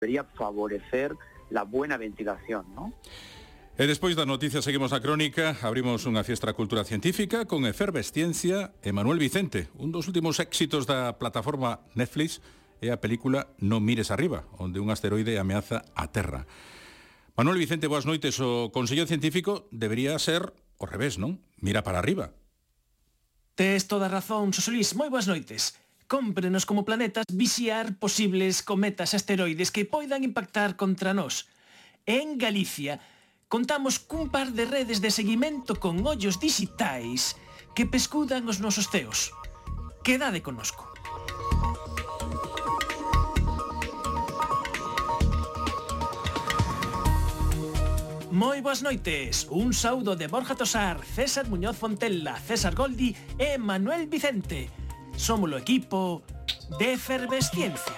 debería favorecer la buena ventilación, ¿no? E despois das noticias seguimos a crónica, abrimos unha fiestra cultura científica con Efervesciencia e Manuel Vicente. Un dos últimos éxitos da plataforma Netflix é a película Non mires arriba, onde un asteroide ameaza a Terra. Manuel Vicente, boas noites. O Consello Científico debería ser o revés, non? Mira para arriba. Tes toda razón, Xosolís. Moi boas noites cómprenos como planetas vixiar posibles cometas asteroides que poidan impactar contra nós. En Galicia, contamos cun par de redes de seguimento con ollos digitais que pescudan os nosos ceos. Quedade conosco. Moi boas noites, un saúdo de Borja Tosar, César Muñoz Fontella, César Goldi e Manuel Vicente somos o equipo de efervesciencia.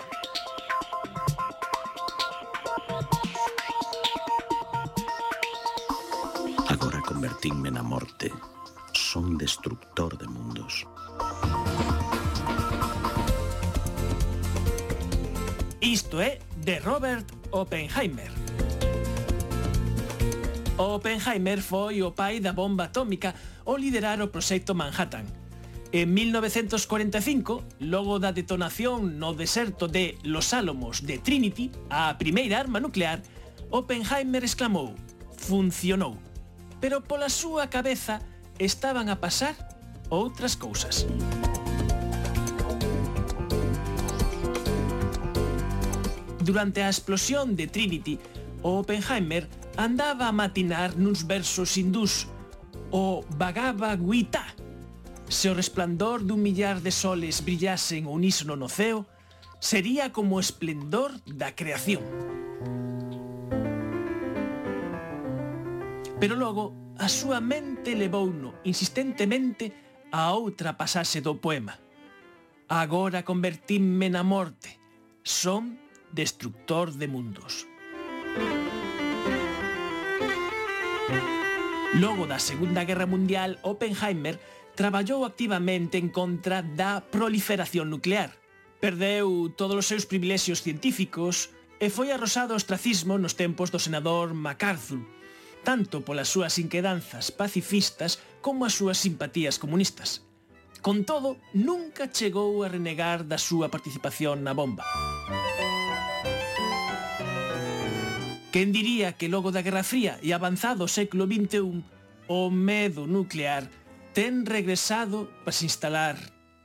Agora convertínme na morte. Son destructor de mundos. Isto é de Robert Oppenheimer. Oppenheimer foi o pai da bomba atómica ao liderar o proxecto Manhattan En 1945, logo da detonación no deserto de Los Álamos de Trinity, a primeira arma nuclear, Oppenheimer exclamou: "Funcionou". Pero pola súa cabeza estaban a pasar outras cousas. Durante a explosión de Trinity, o Oppenheimer andaba a matinar nuns versos hindús, o Bhagavad Gita, Se o resplandor dun millar de soles brillase en unísono no ceo, sería como o esplendor da creación. Pero logo, a súa mente levouno insistentemente a outra pasase do poema. Agora convertínme na morte, son destructor de mundos. Logo da Segunda Guerra Mundial, Oppenheimer traballou activamente en contra da proliferación nuclear. Perdeu todos os seus privilexios científicos e foi arrosado ao ostracismo nos tempos do senador MacArthur, tanto polas súas inquedanzas pacifistas como as súas simpatías comunistas. Con todo, nunca chegou a renegar da súa participación na bomba. Quen diría que logo da Guerra Fría e avanzado o século XXI, o medo nuclear ten regresado para se instalar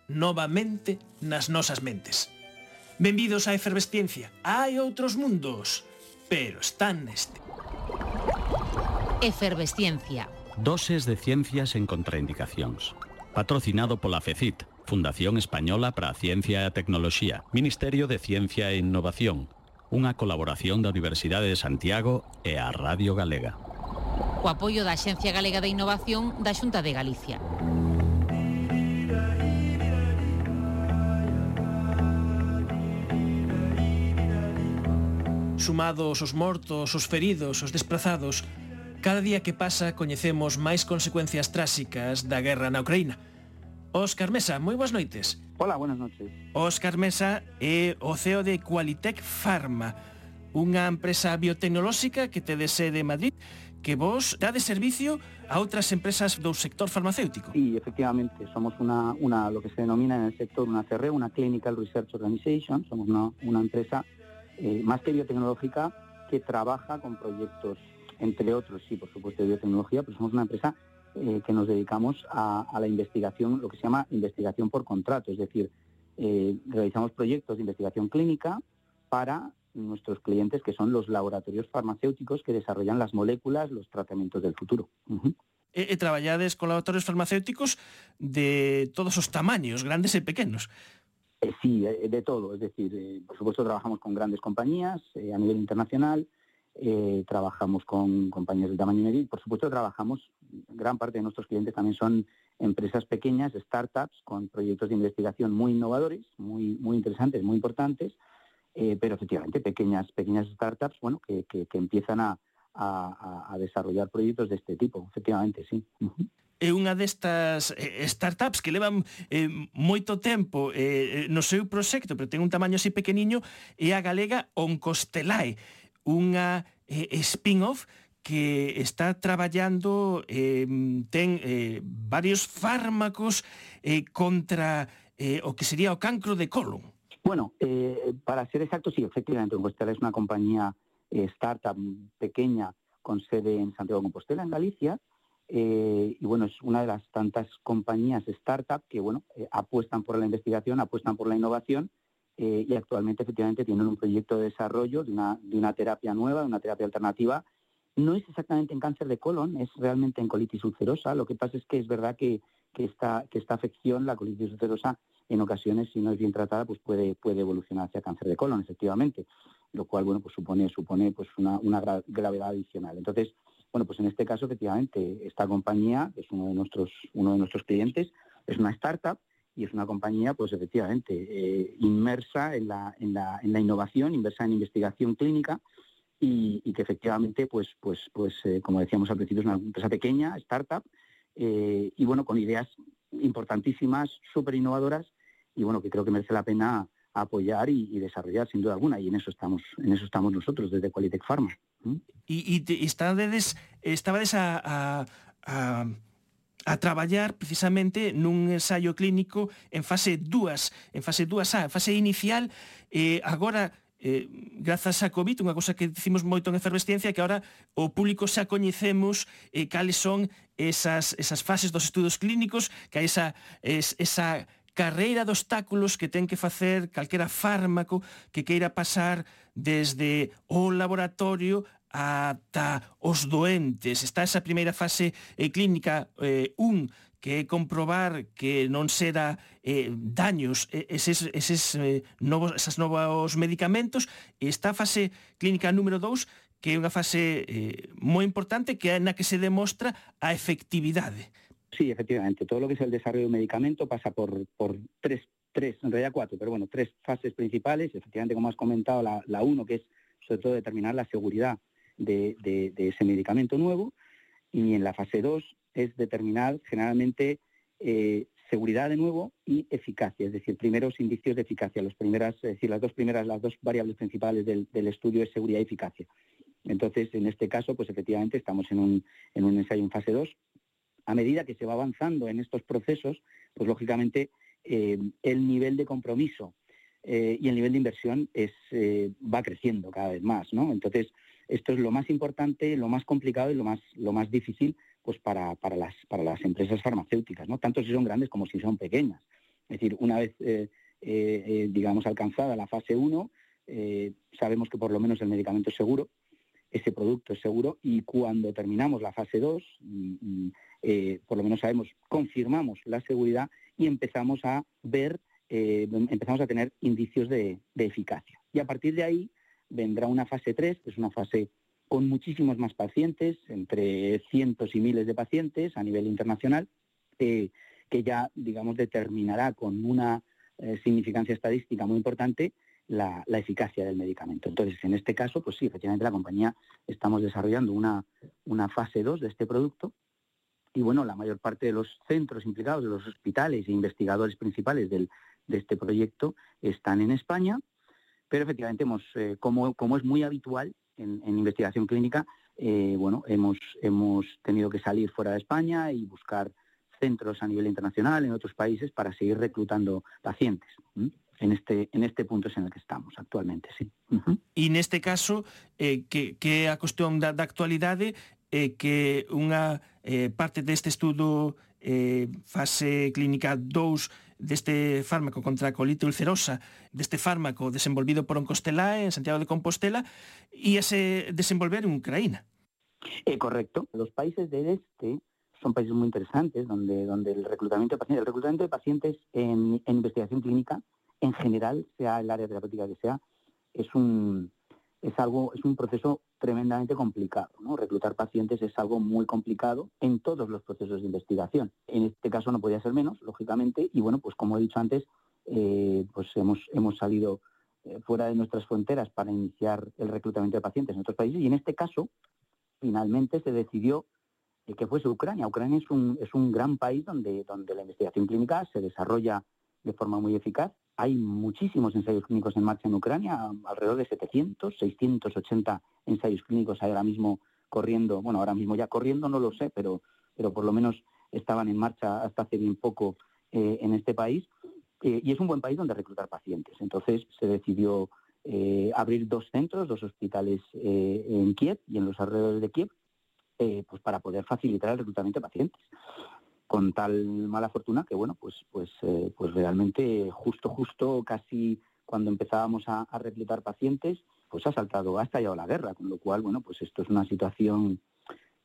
novamente nas nosas mentes. Benvidos á efervesciencia. Hai outros mundos, pero están neste. Efervesciencia. Doses de ciencias en contraindicacións. Patrocinado pola FECIT, Fundación Española para a Ciencia e a Tecnoloxía, Ministerio de Ciencia e Innovación, unha colaboración da Universidade de Santiago e a Radio Galega co apoio da Axencia Galega de Innovación da Xunta de Galicia. Sumados os mortos, os feridos, os desplazados, cada día que pasa coñecemos máis consecuencias tráxicas da guerra na Ucraína. Óscar Mesa, moi boas noites. Hola, buenas noches. Óscar Mesa é o CEO de Qualitec Pharma, unha empresa biotecnolóxica que te sede en Madrid que vos dade servicio a outras empresas do sector farmacéutico. Sí, efectivamente, somos una, lo que se denomina en el sector una CRE, una Clinical Research Organization, somos una, empresa eh, más que biotecnológica que trabaja con proyectos entre otros, sí, por supuesto, de biotecnología, pero somos una empresa eh, que nos dedicamos a, a, la investigación, lo que se llama investigación por contrato, es decir, eh, realizamos proyectos de investigación clínica para nuestros clientes, que son los laboratorios farmacéuticos que desarrollan las moléculas, los tratamientos del futuro. Uh -huh. E, e traballades con laboratorios farmacéuticos de todos os tamaños, grandes e pequenos. Eh, sí, eh, de todo. Es decir, eh, por supuesto trabajamos con grandes compañías eh, a nivel internacional, trabajamos con compañías de tamaño medio y por supuesto trabajamos, gran parte de nuestros clientes también son empresas pequeñas, startups, con proyectos de investigación muy innovadores, muy, muy interesantes, muy importantes, Eh, pero efectivamente, pequeñas, pequeñas startups, bueno, que, que, que empiezan a, a, a desarrollar proxectos deste tipo, efectivamente, sí. Uh -huh é unha destas eh, startups que levan eh, moito tempo eh, eh, no seu proxecto, pero ten un tamaño así pequeniño, é a galega Oncostelae, unha eh, spin-off que está traballando, eh, ten eh, varios fármacos eh, contra eh, o que sería o cancro de colon. Bueno, eh, para ser exacto, sí, efectivamente, Compostela es una compañía eh, startup pequeña con sede en Santiago de Compostela, en Galicia, eh, y bueno, es una de las tantas compañías startup que bueno, eh, apuestan por la investigación, apuestan por la innovación eh, y actualmente efectivamente tienen un proyecto de desarrollo de una, de una terapia nueva, de una terapia alternativa. No es exactamente en cáncer de colon, es realmente en colitis ulcerosa. Lo que pasa es que es verdad que, esta, que esta afección, la colitis ulcerosa, en ocasiones, si no es bien tratada, pues puede, puede evolucionar hacia cáncer de colon, efectivamente, lo cual, bueno, pues supone, supone pues una, una gravedad adicional. Entonces, bueno, pues en este caso, efectivamente, esta compañía, es uno de nuestros, uno de nuestros clientes, es una startup y es una compañía, pues efectivamente, eh, inmersa en la, en, la, en la innovación, inmersa en investigación clínica, y, y, que efectivamente, pues, pues, pues eh, como decíamos al principio, es una empresa pequeña, startup, eh, y bueno, con ideas importantísimas, súper innovadoras y bueno, que creo que merece la pena apoyar y, y, desarrollar sin duda alguna y en eso estamos en eso estamos nosotros desde Qualitec Pharma ¿Mm? y, y, estabades, estabades a, a, a, a, traballar precisamente nun ensaio clínico en fase 2 en fase 2A, fase inicial eh, agora eh, grazas a COVID, unha cosa que dicimos moito en efervesciencia, que agora o público xa coñecemos eh, cales son esas, esas fases dos estudos clínicos, que hai esa, es, esa carreira de obstáculos que ten que facer calquera fármaco que queira pasar desde o laboratorio ata os doentes. Está esa primeira fase eh, clínica 1 eh, que é comprobar que non será eh, daños eh, eses, eses eh, novos, esas novos medicamentos. Está a fase clínica número 2 que é unha fase eh, moi importante que é na que se demostra a efectividade. Sí, efectivamente. Todo lo que es el desarrollo de un medicamento pasa por, por tres, tres, en realidad cuatro, pero bueno, tres fases principales. Efectivamente, como has comentado, la, la uno, que es sobre todo determinar la seguridad de, de, ese medicamento nuevo. Y en la fase dos es determinar generalmente eh, seguridad de nuevo y eficacia, es decir, primeros indicios de eficacia. Los primeras, decir, las dos primeras, las dos variables principales del, del estudio es seguridad y eficacia. Entonces, en este caso, pues efectivamente estamos en un, en un ensayo en fase 2 a medida que se va avanzando en estos procesos, pues lógicamente eh, el nivel de compromiso eh, y el nivel de inversión es, eh, va creciendo cada vez más, ¿no? Entonces, esto es lo más importante, lo más complicado y lo más, lo más difícil pues para, para, las, para las empresas farmacéuticas, ¿no? Tanto si son grandes como si son pequeñas. Es decir, una vez, digamos, alcanzada la fase 1, sabemos que por lo menos el medicamento es seguro, ese producto es seguro y cuando terminamos la fase 2, eh, por lo menos sabemos, confirmamos la seguridad y empezamos a ver, eh, empezamos a tener indicios de, eficacia. Y a partir de ahí vendrá una fase 3, que es una fase con muchísimos más pacientes, entre cientos y miles de pacientes a nivel internacional, eh, que ya, digamos, determinará con una significancia estadística muy importante la, la, eficacia del medicamento. Entonces, en este caso, pues sí, efectivamente la compañía estamos desarrollando una, una fase 2 de este producto y bueno, la mayor parte de los centros implicados, de los hospitales e investigadores principales del, de este proyecto están en España, pero efectivamente hemos, eh, como, como, es muy habitual en, en investigación clínica, eh, bueno, hemos, hemos tenido que salir fuera de España y buscar centros a nivel internacional en otros países para seguir reclutando pacientes. en este en este punto es en el que estamos actualmente, sí. Uh -huh. E neste caso, eh, que, que a cuestión da, da actualidade eh, que unha eh, parte deste estudo eh, fase clínica 2 deste fármaco contra a colite ulcerosa, deste fármaco desenvolvido por Oncostelae en Santiago de Compostela, se desenvolver en Ucrania. Eh, correcto. Los países del este son países muy interesantes donde, donde el reclutamiento de pacientes, el reclutamiento de pacientes en, en investigación clínica en general, sea el área terapéutica que sea, es un, es algo, es un proceso tremendamente complicado. ¿no? Reclutar pacientes es algo muy complicado en todos los procesos de investigación. En este caso no podía ser menos, lógicamente, y bueno, pues como he dicho antes, eh, pues hemos, hemos salido eh, fuera de nuestras fronteras para iniciar el reclutamiento de pacientes en otros países y en este caso, finalmente se decidió que fuese Ucrania. Ucrania es un, es un gran país donde, donde la investigación clínica se desarrolla de forma muy eficaz. Hay muchísimos ensayos clínicos en marcha en Ucrania, alrededor de 700, 680 ensayos clínicos ahora mismo corriendo, bueno, ahora mismo ya corriendo no lo sé, pero, pero por lo menos estaban en marcha hasta hace bien poco eh, en este país. Eh, y es un buen país donde reclutar pacientes. Entonces se decidió eh, abrir dos centros, dos hospitales en Kiev y en los alrededores de Kiev, pues para poder facilitar el reclutamiento de pacientes con tal mala fortuna que bueno pues pues pues realmente justo justo casi cuando empezábamos a, reclutar pacientes pues ha saltado ha estallado la guerra con lo cual bueno pues esto es una situación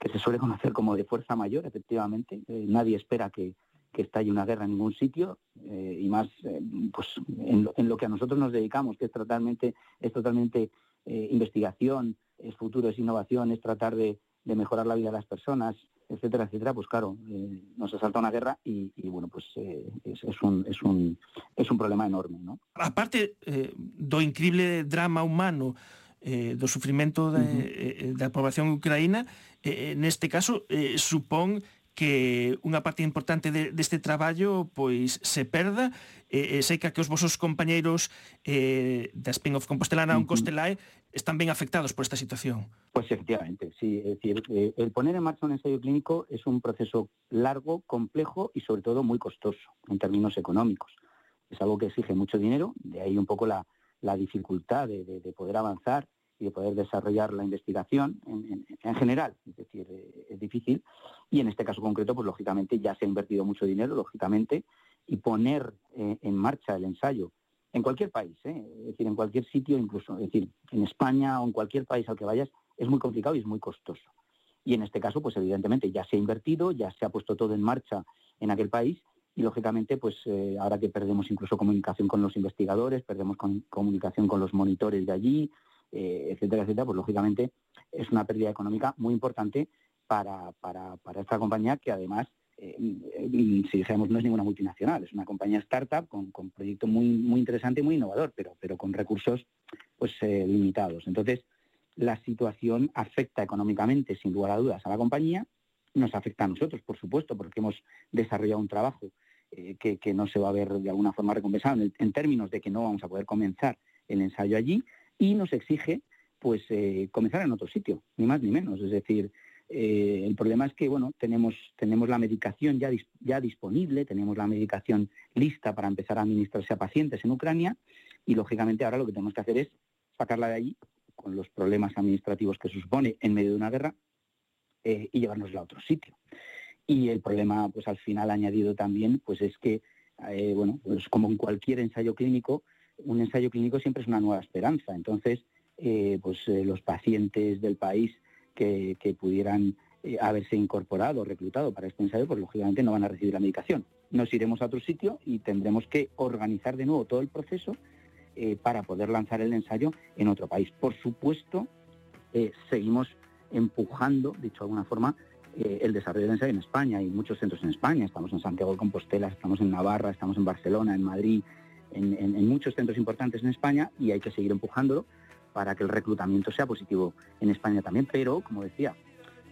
que se suele conocer como de fuerza mayor efectivamente. Nadie espera que, que estalle una guerra en ningún sitio eh, y más eh, pues en lo, que a nosotros nos dedicamos, que es totalmente, es totalmente eh, investigación, es futuro, es innovación, es tratar de, mejorar la vida de las personas, etcétera, etcétera, pues claro, eh, nos asalta una guerra y, y bueno, pues eh, es, es, un, es, un, es un problema enorme. ¿no? Aparte eh, do increíble drama humano eh, do sufrimento da, uh eh, -huh. eh, da poboación ucraína, eh, eh neste caso eh, supón que unha parte importante de, deste traballo pois se perda e, e sei que, que os vosos compañeiros eh, da Spin of Compostelana uh -huh. Costelae están ben afectados por esta situación. Pues efectivamente, sí. Es decir, eh, el poner en marcha un ensayo clínico es un proceso largo, complejo y sobre todo muy costoso en términos económicos. Es algo que exige mucho dinero, de ahí un poco la, la dificultad de, de, de poder avanzar y de poder desarrollar la investigación en, general. Es decir, eh, es difícil. Y en este caso concreto, pues lógicamente ya se ha invertido mucho dinero, lógicamente, y poner eh, en marcha el ensayo en cualquier país, ¿eh? es decir, en cualquier sitio, incluso, es decir, en España o en cualquier país al que vayas, es muy complicado y es muy costoso. Y en este caso, pues evidentemente ya se ha invertido, ya se ha puesto todo en marcha en aquel país y lógicamente, pues ahora que perdemos incluso comunicación con los investigadores, perdemos comunicación con los monitores de allí, eh, etcétera, etcétera, pues lógicamente es una pérdida económica muy importante para, para, para esta compañía que además, eh, si dijéramos, no es ninguna multinacional, es una compañía startup con, con proyecto muy, muy interesante y muy innovador, pero, pero con recursos pues eh, limitados. Entonces, la situación afecta económicamente, sin lugar a dudas, a la compañía, nos afecta a nosotros, por supuesto, porque hemos desarrollado un trabajo que, que, no se va a ver de alguna forma recompensado en, en, términos de que no vamos a poder comenzar el ensayo allí, y nos exige pues eh, comenzar en otro sitio, ni más ni menos. Es decir, eh, el problema es que bueno tenemos tenemos la medicación ya ya disponible, tenemos la medicación lista para empezar a administrarse a pacientes en Ucrania y lógicamente ahora lo que tenemos que hacer es sacarla de allí con los problemas administrativos que supone en medio de una guerra eh, y llevárnosla a otro sitio. Y el problema, pues al final añadido también, pues es que bueno, pues como en cualquier ensayo clínico, un ensayo clínico siempre es una nueva esperanza. Entonces, eh, pues eh, los pacientes del país que, pudieran eh, haberse incorporado, reclutado para este ensayo, pues lógicamente no van a recibir la medicación. Nos iremos a otro sitio y tendremos que organizar de nuevo todo el proceso para poder lanzar el ensayo en otro país. Por supuesto, seguimos empujando, dicho de alguna forma, el desarrollo del ensayo en España. Hay muchos centros en España. Estamos en Santiago de Compostela, estamos en Navarra, estamos en Barcelona, en Madrid, en, muchos centros importantes en España y hay que seguir empujándolo para que el reclutamiento sea positivo en España también. Pero, como decía,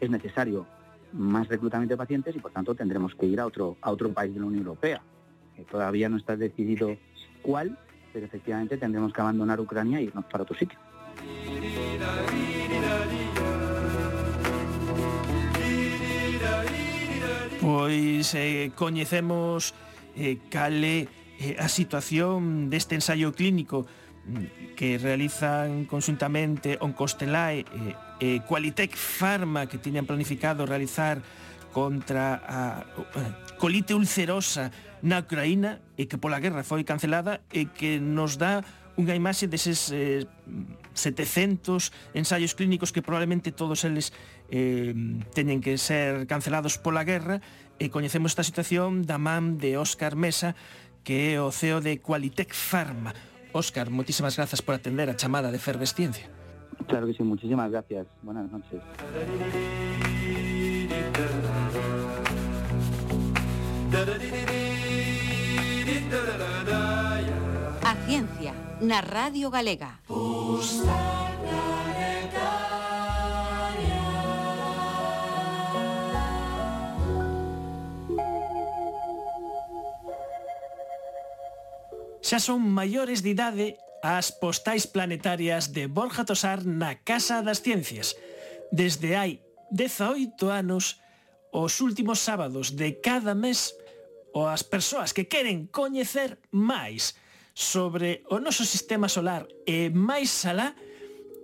es necesario más reclutamiento de pacientes y, por tanto, tendremos que ir a otro, a otro país de la Unión Europea. Que todavía no está decidido cuál, pero efectivamente tendremos que abandonar Ucrania e irnos para otro sitio. Pois eh, coñecemos eh, cale eh, a situación deste ensaio clínico mm, que realizan conjuntamente Oncostelae e, e Qualitec Pharma que tiñan planificado realizar contra a, a eh, colite ulcerosa na Ucraína e que pola guerra foi cancelada e que nos dá unha imaxe deses eh, 700 ensaios clínicos que probablemente todos eles eh, teñen que ser cancelados pola guerra e coñecemos esta situación da man de Óscar Mesa que é o CEO de Qualitec Pharma. Óscar, muchísimas gracias por atender a chamada de Fervesciencia. Claro que sí, muchísimas gracias. Buenas noches. A Ciencia, na Radio Galega. xa son maiores de idade as postais planetarias de Borja Tosar na Casa das Ciencias. Desde hai 18 anos, os últimos sábados de cada mes, ou as persoas que queren coñecer máis sobre o noso sistema solar e máis alá,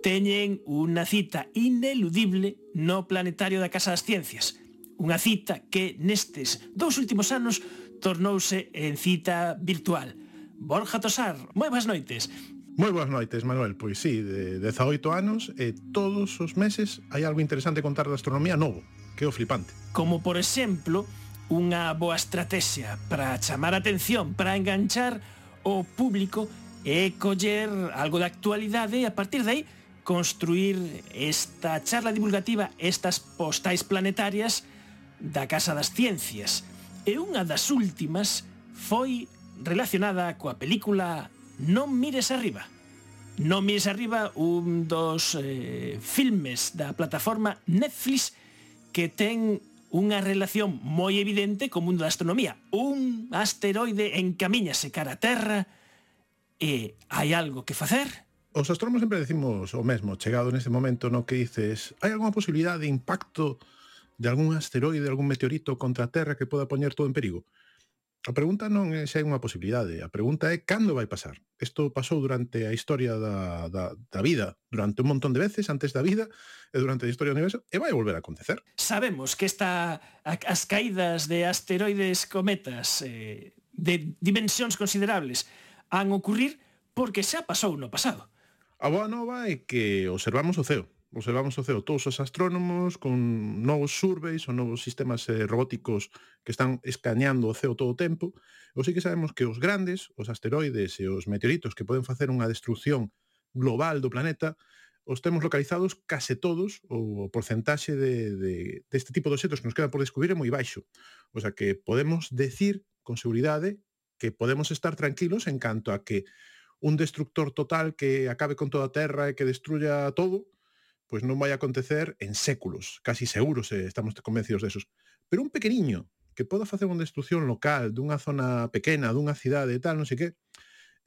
teñen unha cita ineludible no Planetario da Casa das Ciencias. Unha cita que nestes dous últimos anos tornouse en cita virtual Borja Tosar. Moi boas noites. Moi boas noites, Manuel. Pois sí, de 18 anos e todos os meses hai algo interesante contar da astronomía novo, que é o flipante. Como por exemplo, unha boa estrategia para chamar a atención, para enganchar o público e coller algo da actualidade e a partir de aí construir esta charla divulgativa, estas postais planetarias da Casa das Ciencias. E unha das últimas foi relacionada coa película Non mires arriba. Non mires arriba un dos eh, filmes da plataforma Netflix que ten unha relación moi evidente co mundo da astronomía. Un asteroide encamíñase cara a Terra e hai algo que facer? Os astrónomos sempre decimos o mesmo, chegado neste momento no que dices, hai algunha posibilidade de impacto de algún asteroide, algún meteorito contra a Terra que poda poñer todo en perigo? A pregunta non é se hai unha posibilidade, a pregunta é cando vai pasar. Isto pasou durante a historia da, da, da vida, durante un montón de veces, antes da vida, e durante a historia do universo, e vai volver a acontecer. Sabemos que esta, as caídas de asteroides cometas eh, de dimensións considerables han ocurrir porque xa pasou no pasado. A boa nova é que observamos o ceo observamos o CEO todos os astrónomos con novos surveys ou novos sistemas eh, robóticos que están escaneando o CEO todo o tempo, ou sí que sabemos que os grandes, os asteroides e os meteoritos que poden facer unha destrucción global do planeta, os temos localizados case todos, ou o porcentaxe de, de, deste tipo de objetos que nos queda por descubrir é moi baixo. O sea que podemos decir con seguridade que podemos estar tranquilos en canto a que un destructor total que acabe con toda a Terra e que destruya todo, pois non vai acontecer en séculos, casi seguros eh, estamos convencidos desos. Pero un pequeniño que poda facer unha destrucción local dunha zona pequena, dunha cidade e tal, non sei que,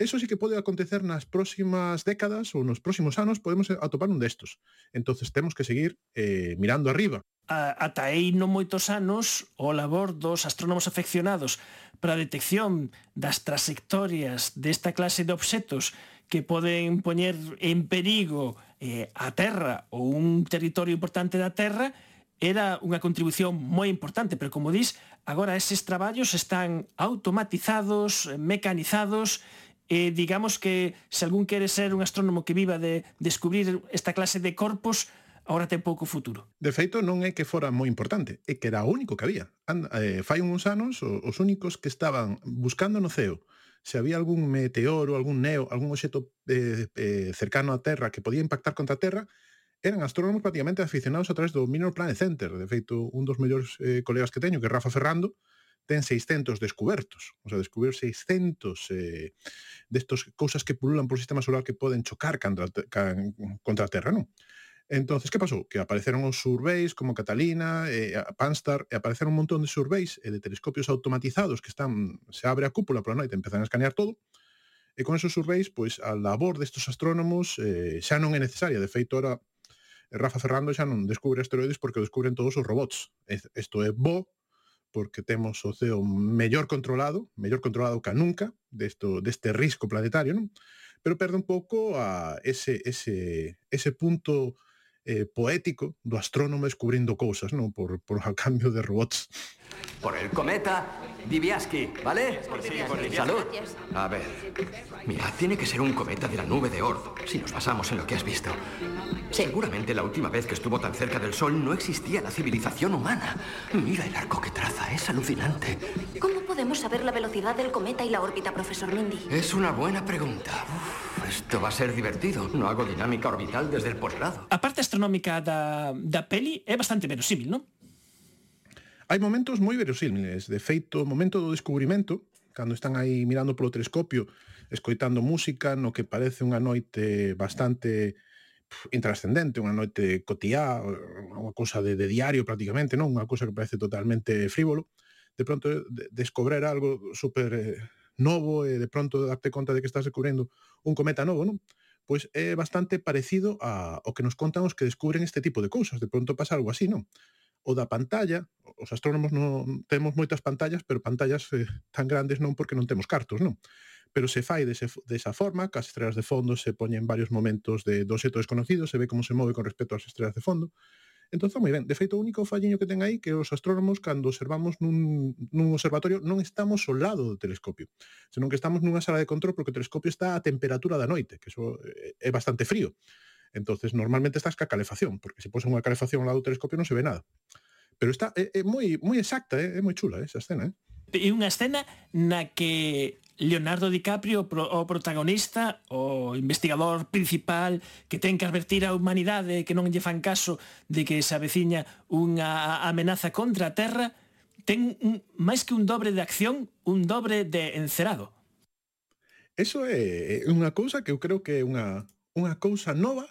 Eso sí que pode acontecer nas próximas décadas ou nos próximos anos podemos atopar un destos. Entonces temos que seguir eh, mirando arriba. A, ata aí non moitos anos o labor dos astrónomos afeccionados para a detección das trasectorias desta clase de obxetos que poden poñer en perigo eh, a terra ou un territorio importante da terra, era unha contribución moi importante, pero como dis, agora eses traballos están automatizados, mecanizados, e digamos que se algún quere ser un astrónomo que viva de descubrir esta clase de corpos, agora ten pouco futuro. De feito, non é que fora moi importante, é que era o único que había. And, eh, fai uns anos, os únicos que estaban buscando no ceo se había algún meteoro, algún neo, algún obxeto eh, eh, cercano á Terra que podía impactar contra a Terra, eran astrónomos prácticamente aficionados a través do Minor Planet Center. De feito, un dos mellores eh, colegas que teño, que é Rafa Ferrando, ten 600 descubertos, o sea, descubrir 600 eh, destos cousas que pululan por sistema solar que poden chocar contra, contra a Terra, non? Entonces, que pasou? Que apareceron os surveys como Catalina, e a Panstar, e apareceron un montón de surveys e de telescopios automatizados que están se abre a cúpula pola noite, empezan a escanear todo. E con esos surveys, pois a labor destes astrónomos eh, xa non é necesaria, de feito ora Rafa Ferrando xa non descubre asteroides porque descubren todos os robots. Isto é bo porque temos o ceo mellor controlado, mellor controlado que nunca desto deste risco planetario, non? Pero perde un pouco a ese ese ese punto eh, poético do astrónomo descubrindo cousas, non? Por, por a cambio de robots. Por el cometa Diviaski, ¿vale? Por sí, por Salud. A ver, mira, tiene que ser un cometa de la nube de Oort, si nos basamos en lo que has visto. Sí. Seguramente la última vez que estuvo tan cerca del Sol no existía la civilización humana. Mira el arco que traza, es alucinante. ¿Cómo podemos saber la velocidad del cometa y la órbita, profesor Mindy? Es una buena pregunta. Uf, Esto va a ser divertido. No hago dinámica orbital desde el posgrado. A parte astronómica da, da peli é bastante verosímil, non? Hai momentos moi verosímiles. De feito, o momento do descubrimento, cando están aí mirando polo telescopio, escoitando música no que parece unha noite bastante intrascendente, unha noite cotiá, unha cousa de, de diario prácticamente, non? Unha cousa que parece totalmente frívolo. De pronto de, descobrir algo super eh, novo e de pronto darte conta de que estás descubrindo un cometa novo, non? pois é bastante parecido a o que nos contan os que descubren este tipo de cousas, de pronto pasa algo así, non? O da pantalla, os astrónomos non temos moitas pantallas, pero pantallas eh, tan grandes non porque non temos cartos, non? Pero se fai dese, desa forma, cas estrelas de fondo se poñen varios momentos de do xeto desconocido, se ve como se move con respecto ás estrelas de fondo, Entón moi ben. De feito, o único falliño que ten aí que os astrónomos, cando observamos nun, nun observatorio, non estamos ao lado do telescopio, senón que estamos nunha sala de control porque o telescopio está a temperatura da noite, que eso eh, é bastante frío. Entonces, normalmente estás ca calefacción, porque se pose unha calefacción ao lado do telescopio non se ve nada. Pero está é, é moi moi exacta, é, é moi chula eh, esa escena, eh? E unha escena na que Leonardo DiCaprio o protagonista, o investigador principal que ten que advertir a humanidade que non lle fan caso de que se aveciña unha amenaza contra a Terra, ten un, máis que un dobre de acción, un dobre de encerado. Eso é unha cousa que eu creo que é unha, unha cousa nova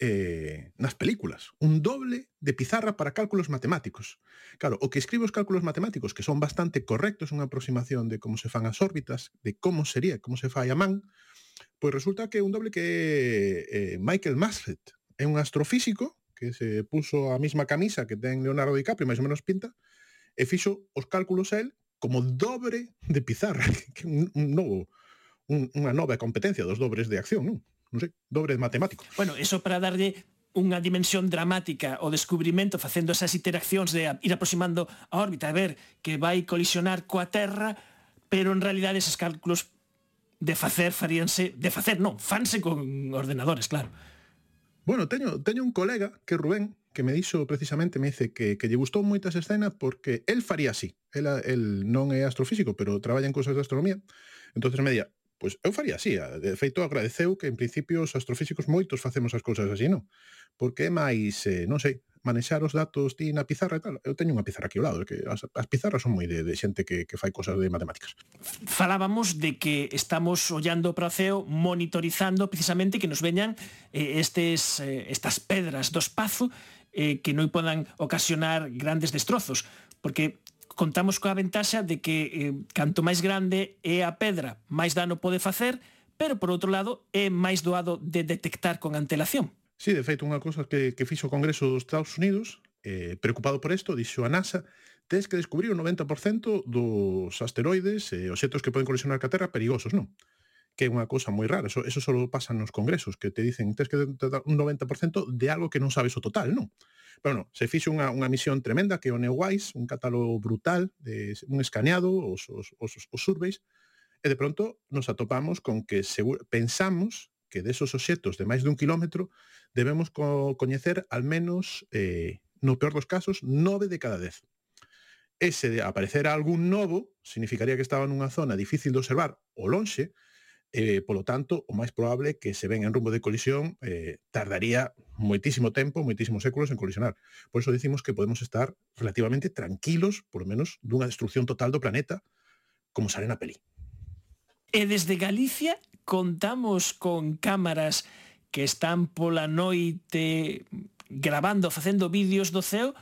eh, nas películas, un doble de pizarra para cálculos matemáticos. Claro, o que escribe os cálculos matemáticos, que son bastante correctos, unha aproximación de como se fan as órbitas, de como sería, como se fai a man, pois resulta que é un doble que é eh, Michael Maslett, é un astrofísico que se puso a mesma camisa que ten Leonardo DiCaprio, máis ou menos pinta, e fixo os cálculos a él como dobre de pizarra, que un, un novo, un, unha nova competencia dos dobres de acción, non? non sei, dobre matemático. Bueno, eso para darlle unha dimensión dramática o descubrimento facendo esas interaccións de ir aproximando a órbita a ver que vai colisionar coa Terra pero en realidad esos cálculos de facer faríanse de facer non, fanse con ordenadores, claro. Bueno, teño, teño un colega que Rubén que me dixo precisamente, me dice que, que lle gustou moitas escenas porque el faría así. El, el non é astrofísico, pero traballa en cosas de astronomía. Entonces me día, Pois eu faría así, de feito agradeceu que en principio os astrofísicos moitos facemos as cousas así, non? Porque é máis, eh, non sei, manexar os datos ti na pizarra e tal. Eu teño unha pizarra aquí ao lado, que as, as pizarras son moi de, de xente que, que fai cosas de matemáticas. Falábamos de que estamos ollando para o ceo, monitorizando precisamente que nos veñan eh, estes, eh, estas pedras do espazo eh, que non podan ocasionar grandes destrozos, porque contamos coa ventaxa de que eh, canto máis grande é a pedra, máis dano pode facer, pero por outro lado é máis doado de detectar con antelación. Sí, de feito, unha cosa que, que fixo o Congreso dos Estados Unidos, eh, preocupado por isto, dixo a NASA, tens que descubrir o 90% dos asteroides e eh, objetos que poden colisionar ca Terra perigosos, non? Que é unha cosa moi rara, eso, eso só pasa nos congresos, que te dicen tens que detectar un 90% de algo que non sabes o total, non? Pero bueno, se fixe unha, unha misión tremenda que o Neowise, un catálogo brutal, de un escaneado, os, os, os, os surveys, e de pronto nos atopamos con que seguro, pensamos que desos obxetos de máis dun kilómetro debemos co coñecer al menos, eh, no peor dos casos, nove de cada dez. Ese de aparecer algún novo significaría que estaba nunha zona difícil de observar o lonxe, Eh, polo tanto, o máis probable que se ven en rumbo de colisión eh, tardaría moitísimo tempo, moitísimos séculos en colisionar. Por iso dicimos que podemos estar relativamente tranquilos, por menos, dunha destrucción total do planeta, como sale na peli. E desde Galicia contamos con cámaras que están pola noite grabando, facendo vídeos do ceo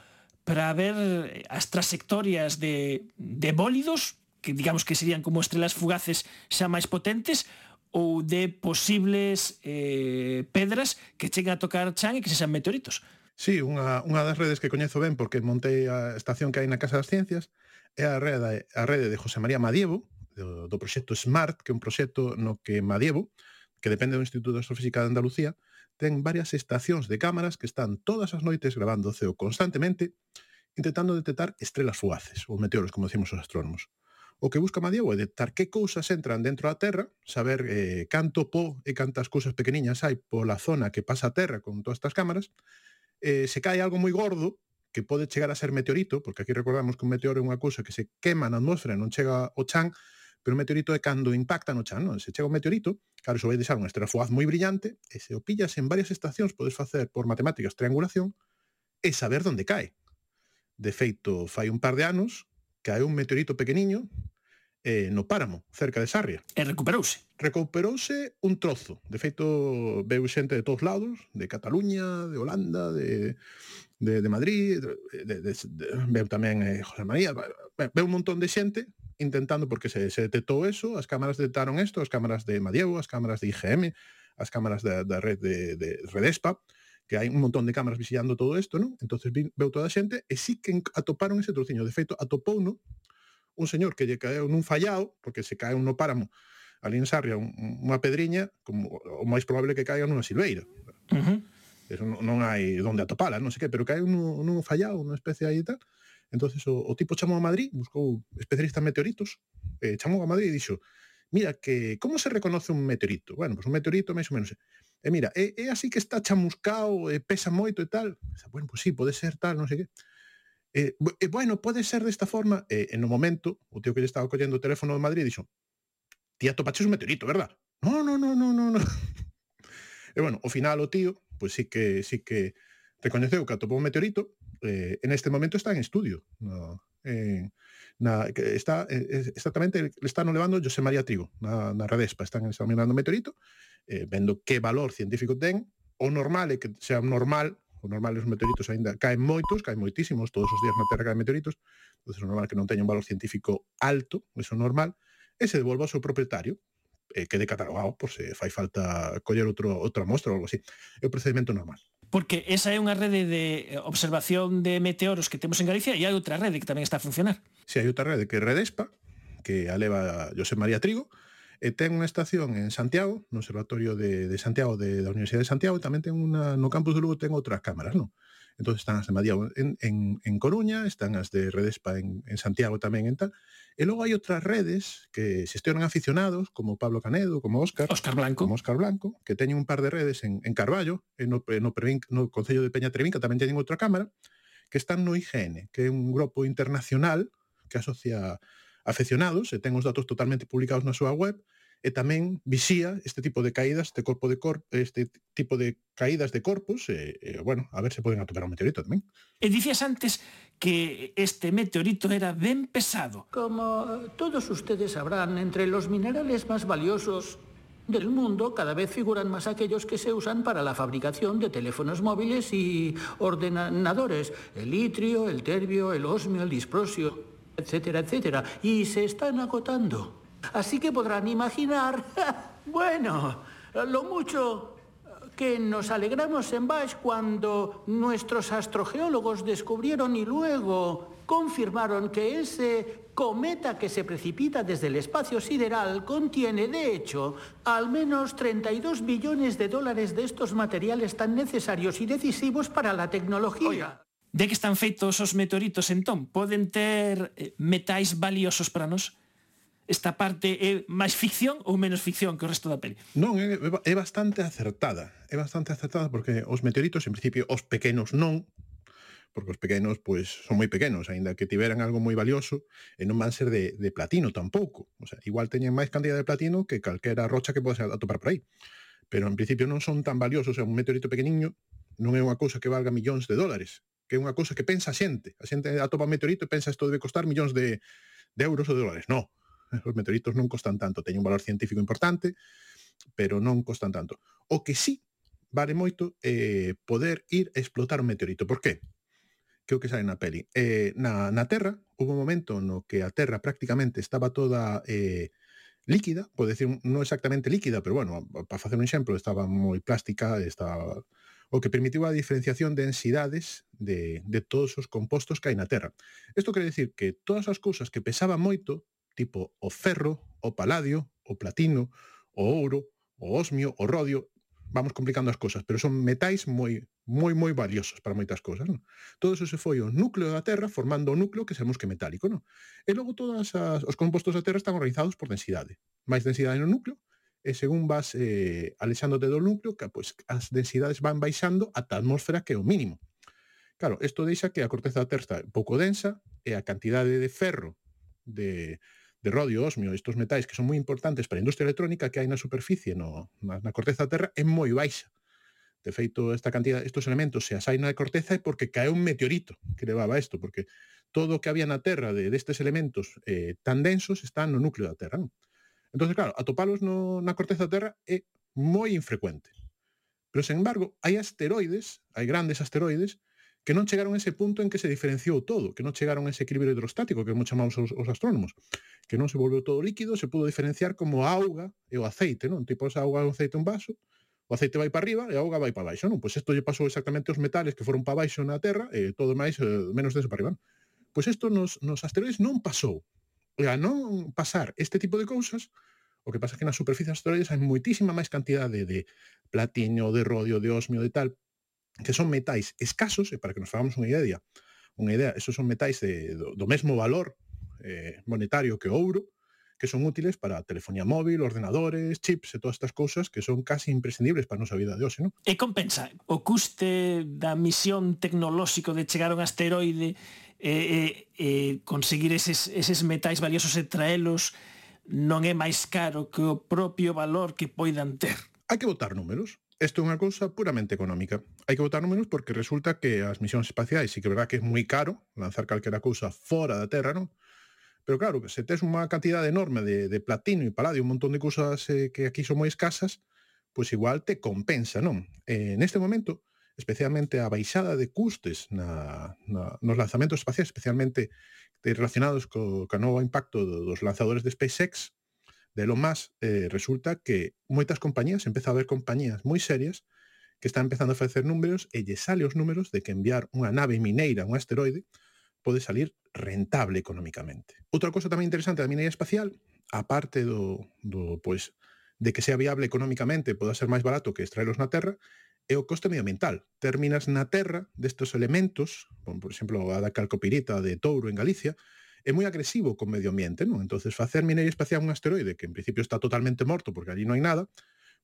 para ver eh, as trasectorias de, de bólidos que digamos que serían como estrelas fugaces xa máis potentes ou de posibles eh, pedras que cheguen a tocar chan e que se sean meteoritos. Sí, unha, unha das redes que coñezo ben porque montei a estación que hai na Casa das Ciencias é a rede, a rede de José María Madievo, do, do proxecto SMART, que é un proxecto no que Madievo, que depende do Instituto de Astrofísica de Andalucía, ten varias estacións de cámaras que están todas as noites grabando o ceo constantemente, intentando detectar estrelas fugaces, ou meteoros, como decimos os astrónomos. O que busca Madiego é detectar que cousas entran dentro da Terra, saber eh, canto po e cantas cousas pequeniñas hai pola zona que pasa a Terra con todas estas cámaras, eh, se cae algo moi gordo, que pode chegar a ser meteorito, porque aquí recordamos que un meteoro é unha cousa que se quema na atmosfera e non chega ao chan, pero o meteorito é cando impacta no chan, non? Se chega o meteorito, claro, iso vai deixar unha estrela fugaz moi brillante, e se o pillas en varias estacións, podes facer por matemáticas triangulación e saber onde cae. De feito, fai un par de anos, caeu un meteorito pequeniño eh, no páramo, cerca de Sarria. E recuperouse. Recuperouse un trozo. De feito, veu xente de todos lados, de Cataluña, de Holanda, de, de, de Madrid, de, de, de, veu tamén eh, José María, veu un montón de xente intentando, porque se, se detectou eso, as cámaras detectaron isto, as cámaras de Madiego, as cámaras de IGM, as cámaras da, da red de, de Redespa, que hai un montón de cámaras visillando todo isto, non? entonces vi, veu toda a xente e sí que atoparon ese trociño. De feito, atopouno un señor que lle caeu nun fallao, porque se caeu no páramo, ali en Sarria, un, unha pedriña, como o máis probable que caiga nunha silveira. Uh -huh. Eso non, non hai onde atopala, non sei que, pero caeu nun, nun fallao, unha especie aí e tal. entonces o, o tipo chamou a Madrid, buscou especialistas meteoritos, eh, chamou a Madrid e dixo, mira, que como se reconoce un meteorito? Bueno, pues un meteorito máis ou menos E mira, é, é así que está chamuscao, e pesa moito e tal. E, bueno, pues sí, pode ser tal, non sei que. E, e bueno, pode ser desta forma. E, e no momento, o tío que lle estaba collendo o teléfono de Madrid dixo, tía, topaches un meteorito, verdad? No, no, no, no, no, no. E bueno, ao final o tío, pois pues sí que sí que recoñeceu que atopou un meteorito, eh, en este momento está en estudio, no, eh, na, está eh, exactamente está no levando José María Trigo na, na Redespa, están examinando o meteorito eh, vendo que valor científico ten, o normal é que sea normal, o normal é os meteoritos aínda caen moitos, caen moitísimos, todos os días na Terra caen meteoritos, entonces o normal que non teña un valor científico alto, eso é normal, e se devolva ao seu propietario, eh, quede catalogado por se fai falta coller outro, outra mostra ou algo así. É o procedimento normal. Porque esa é unha rede de observación de meteoros que temos en Galicia e hai outra rede que tamén está a funcionar. Si, sí, hai outra rede que é Redespa, que a leva José María Trigo, e ten unha estación en Santiago, no Observatorio de, de Santiago de, da Universidade de Santiago, e tamén ten unha, no campus de Lugo ten outras cámaras, non? Entón están as de Madiao en, en, en Coruña, están as de Redespa en, en Santiago tamén en tal. E logo hai outras redes que xestionan aficionados, como Pablo Canedo, como Óscar. Óscar Blanco. Como Óscar Blanco, que teñen un par de redes en, en Carballo, e no, no, no Concello de Peña Trevinca tamén teñen outra cámara, que están no IGN, que é un grupo internacional que asocia afeccionados e ten os datos totalmente publicados na súa web e tamén vixía este tipo de caídas de corpo de corpo, este tipo de caídas de corpos e, e bueno, a ver se poden atopar un meteorito tamén. E dicías antes que este meteorito era ben pesado. Como todos ustedes sabrán, entre los minerales más valiosos del mundo cada vez figuran más aquellos que se usan para la fabricación de teléfonos móviles y ordenadores, el litrio, el terbio, el osmio, el disprosio. Etcétera, etcétera. Y se están agotando. Así que podrán imaginar, bueno, lo mucho que nos alegramos en Bash cuando nuestros astrogeólogos descubrieron y luego confirmaron que ese cometa que se precipita desde el espacio sideral contiene, de hecho, al menos 32 billones de dólares de estos materiales tan necesarios y decisivos para la tecnología. De que están feitos os meteoritos entón? Poden ter eh, metais valiosos para nós? Esta parte é máis ficción ou menos ficción que o resto da peli? Non, é, é bastante acertada. É bastante acertada porque os meteoritos, en principio, os pequenos non, porque os pequenos pois son moi pequenos, aínda que tiveran algo moi valioso, e non van ser de, de platino tampouco. O sea, igual teñen máis cantidad de platino que calquera rocha que podes atopar por aí. Pero en principio non son tan valiosos, o sea, un meteorito pequeniño non é unha cousa que valga millóns de dólares, que é unha cousa que pensa a xente. A xente atopa meteorito e pensa isto debe costar millóns de, de euros ou de dólares. No, os meteoritos non costan tanto, teñen un valor científico importante, pero non costan tanto. O que sí vale moito é eh, poder ir a explotar un meteorito. Por qué? Que o que sale na peli. Eh, na, na Terra, hubo un momento no que a Terra prácticamente estaba toda eh, líquida, pode decir, non exactamente líquida, pero bueno, para facer un exemplo, estaba moi plástica, estaba o que permitiu a diferenciación de densidades de, de todos os compostos que hai na Terra. Isto quere dicir que todas as cousas que pesaban moito, tipo o ferro, o paladio, o platino, o ouro, o osmio, o rodio, vamos complicando as cousas, pero son metais moi moi moi valiosos para moitas cousas, non? Todo eso se foi o núcleo da Terra formando o núcleo que sabemos que é metálico, non? E logo todas as, os compostos da Terra están organizados por densidade. Máis densidade no núcleo, e según vas eh, alexándote do núcleo, que, pois, as densidades van baixando ata a atmósfera que é o mínimo. Claro, isto deixa que a corteza da Terra pouco densa e a cantidade de ferro de, de rodio, osmio, estos metais que son moi importantes para a industria electrónica que hai na superficie, no, na, na corteza da Terra, é moi baixa. De feito, esta cantidad, estos elementos se as na corteza é porque cae un meteorito que levaba isto, porque todo o que había na Terra de, destes elementos eh, tan densos está no núcleo da Terra. Non? Entonces, claro, atopalos no, na corteza da Terra é moi infrecuente. Pero, sen embargo, hai asteroides, hai grandes asteroides, que non chegaron a ese punto en que se diferenciou todo, que non chegaron a ese equilibrio hidrostático que moito chamamos os, os astrónomos, que non se volveu todo líquido, se pudo diferenciar como a auga e o aceite, non? Tipo, esa auga e o aceite un vaso, o aceite vai para arriba e a auga vai para baixo, non? Pois isto lle pasou exactamente aos metales que foron para baixo na Terra e todo máis, eh, menos deso para arriba. Non? Pois isto nos, nos asteroides non pasou a non pasar este tipo de cousas, o que pasa é que nas superficies asteroides hai moitísima máis cantidade de platiño, de rodio, de osmio, de tal, que son metais escasos, e para que nos fagamos unha idea, unha idea, esos son metais de, do, do mesmo valor eh, monetario que o ouro, que son útiles para telefonía móvil, ordenadores, chips e todas estas cousas que son casi imprescindibles para a nosa vida de hoxe, non? E compensa o custe da misión tecnolóxico de chegar a un asteroide eh, eh, conseguir eses, eses metais valiosos e traelos non é máis caro que o propio valor que poidan ter. Hai que votar números. Isto é unha cousa puramente económica. Hai que votar números porque resulta que as misións espaciais sí que é verdad que é moi caro lanzar calquera cousa fora da Terra, non? Pero claro, se tes unha cantidade enorme de, de platino e paladio, un montón de cousas eh, que aquí son moi escasas, pois igual te compensa, non? Eh, neste momento, especialmente a baixada de custes na, na, nos lanzamentos espaciais, especialmente eh, relacionados co, co novo impacto dos lanzadores de SpaceX, de Elon Musk, eh, resulta que moitas compañías, empeza a haber compañías moi serias que están empezando a facer números e lle sale os números de que enviar unha nave mineira a un asteroide pode salir rentable económicamente. Outra cosa tamén interesante da minería espacial, aparte do, do pois, de que sea viable económicamente, poda ser máis barato que extraelos na Terra, é o coste medioambiental. Terminas na terra destes elementos, como por exemplo a da calcopirita de touro en Galicia, é moi agresivo con medio ambiente, non? Entonces facer minería espacial un asteroide que en principio está totalmente morto porque ali non hai nada,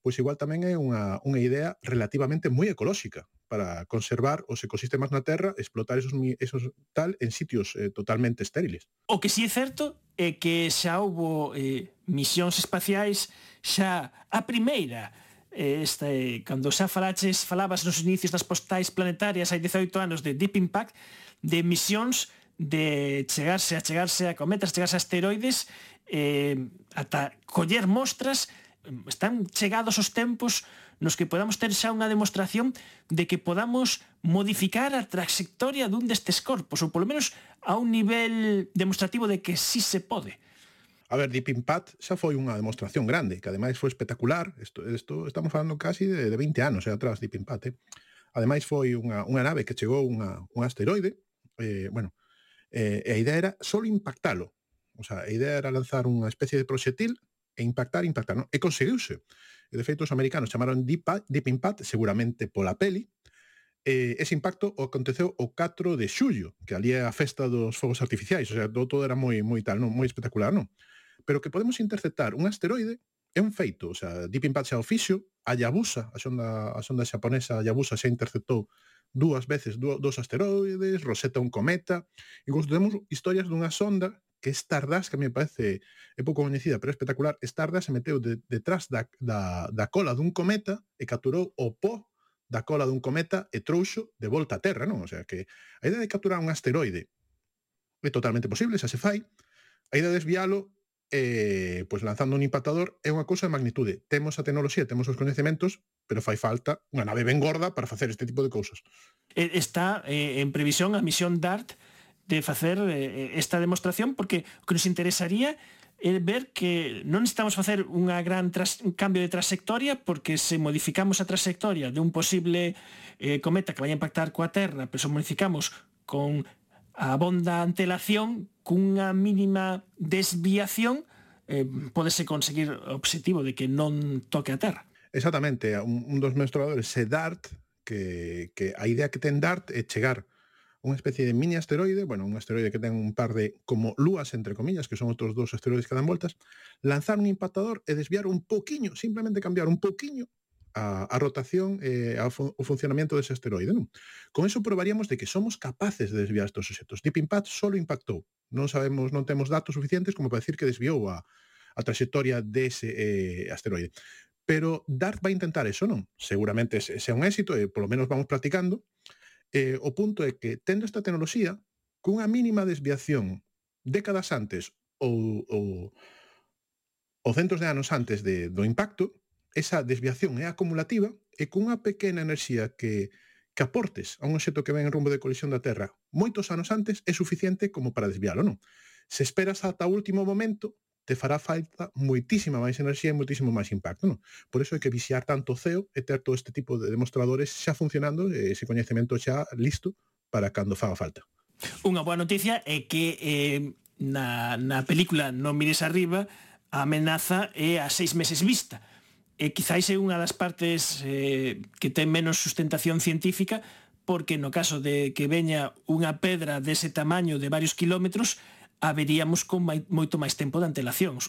pois igual tamén é unha, unha idea relativamente moi ecolóxica para conservar os ecosistemas na Terra, explotar esos, esos tal en sitios eh, totalmente estériles. O que si sí é certo é que xa houbo eh, misións espaciais xa a primeira Eh, este, eh, cando xa falaches, falabas nos inicios das postais planetarias hai 18 anos de Deep Impact, de misións de chegarse a chegarse a cometas, chegarse a asteroides, eh, ata coller mostras, están chegados os tempos nos que podamos ter xa unha demostración de que podamos modificar a traxectoria dun destes corpos, ou polo menos a un nivel demostrativo de que sí se pode. A ver, Deep Impact xa foi unha demostración grande, que ademais foi espectacular, isto, isto estamos falando casi de, de 20 anos eh, atrás, Deep Impact, eh? Ademais foi unha, unha nave que chegou unha, un asteroide, eh, bueno, eh, e a idea era só impactalo, o sea, a idea era lanzar unha especie de proxetil e impactar, impactar, non? E conseguiuse. E, de feito, os americanos chamaron Deep, Deep Impact, seguramente pola peli, eh, ese impacto aconteceu o 4 de xullo, que ali é a festa dos fogos artificiais, o sea, todo era moi moi tal, non, moi espectacular, non? pero que podemos interceptar un asteroide é un feito, o sea, Deep Impact xa oficio, a Yabusa, a sonda, a sonda xaponesa Yabusa xa interceptou dúas veces dúas, dos asteroides, Rosetta un cometa, incluso temos historias dunha sonda que é Stardust, que a mí me parece é pouco coñecida, pero é espectacular, Stardust se meteu de, detrás da, da, da cola dun cometa e capturou o pó da cola dun cometa e trouxo de volta a Terra, non? O sea, que a idea de capturar un asteroide é totalmente posible, xa se fai, a idea de desviálo eh, pois lanzando un impactador é unha cousa de magnitude. Temos a tecnoloxía, temos os coñecementos, pero fai falta unha nave ben gorda para facer este tipo de cousas. Está eh, en previsión a misión DART de facer eh, eh, esta demostración porque o que nos interesaría é ver que non necesitamos facer unha gran tras, un cambio de trayectoria porque se modificamos a trayectoria de un posible eh, cometa que vai a impactar coa Terra, pero se modificamos con a bonda antelación cunha mínima desviación eh, podese conseguir o obxectivo de que non toque a Terra. Exactamente, un, un dos meus traballadores é DART, que, que a idea que ten DART é chegar unha especie de mini asteroide, bueno, un asteroide que ten un par de como lúas, entre comillas, que son outros dos asteroides que dan voltas, lanzar un impactador e desviar un poquiño, simplemente cambiar un poquiño a, a rotación e eh, a, o funcionamento dese asteroide. Non? Con eso probaríamos de que somos capaces de desviar estos objetos. Deep Impact solo impactou. Non sabemos, non temos datos suficientes como para decir que desviou a, a trayectoria dese eh, asteroide. Pero DART vai intentar eso, non? Seguramente sea un éxito, e polo menos vamos practicando. Eh, o punto é que, tendo esta tecnoloxía, cunha mínima desviación décadas antes ou, ou, ou centos de anos antes de, do impacto, esa desviación é acumulativa e cunha pequena enerxía que, que aportes a un obxeto que ven en rumbo de colisión da Terra moitos anos antes é suficiente como para desviálo, non? Se esperas ata o último momento, te fará falta moitísima máis enerxía e moitísimo máis impacto. Non? Por iso hai que vixiar tanto o CEO e ter todo este tipo de demostradores xa funcionando e ese coñecemento xa listo para cando faga falta. Unha boa noticia é que eh, na, na película Non mires arriba a amenaza é a seis meses vista Eh, e quizáis é unha das partes eh, que ten menos sustentación científica porque no caso de que veña unha pedra dese tamaño de varios kilómetros haberíamos con mai, moito máis tempo de antelación.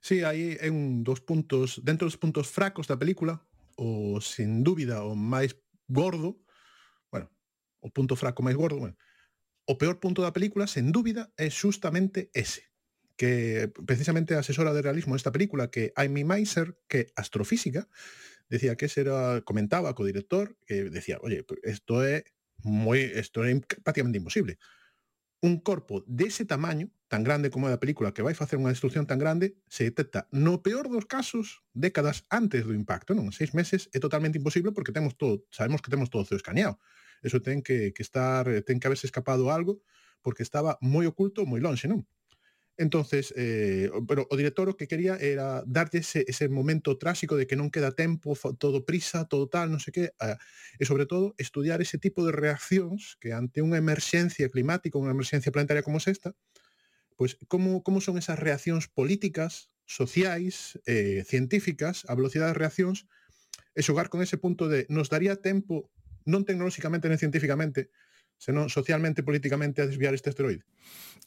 Sí, aí é un dos puntos, dentro dos puntos fracos da película, o sin dúbida o máis gordo, bueno, o punto fraco máis gordo, bueno, o peor punto da película, sen dúbida, é justamente ese que precisamente asesora de realismo en esta película, que Amy Meiser, que astrofísica, decía que ese era, comentaba, codirector, que decía, oye, esto es muy, esto es prácticamente imposible. Un cuerpo de ese tamaño, tan grande como la película, que vai facer unha destrucción tan grande, se detecta no peor dos casos décadas antes do impacto. Non? En seis meses é totalmente imposible porque temos todo, sabemos que temos todo CEO escaneado. Eso ten que, que estar, ten que haberse escapado algo porque estaba moi oculto, moi longe, non? entonces eh, pero o director o que quería era darlle ese, ese momento trásico de que non queda tempo todo prisa todo tal non sei que eh, e sobre todo estudiar ese tipo de reaccións que ante unha emerxencia climática unha emerxencia planetaria como esta pois como, como son esas reaccións políticas sociais eh, científicas a velocidade de reaccións e xogar con ese punto de nos daría tempo non tecnolóxicamente, non científicamente, senón socialmente, políticamente, a desviar este asteroide?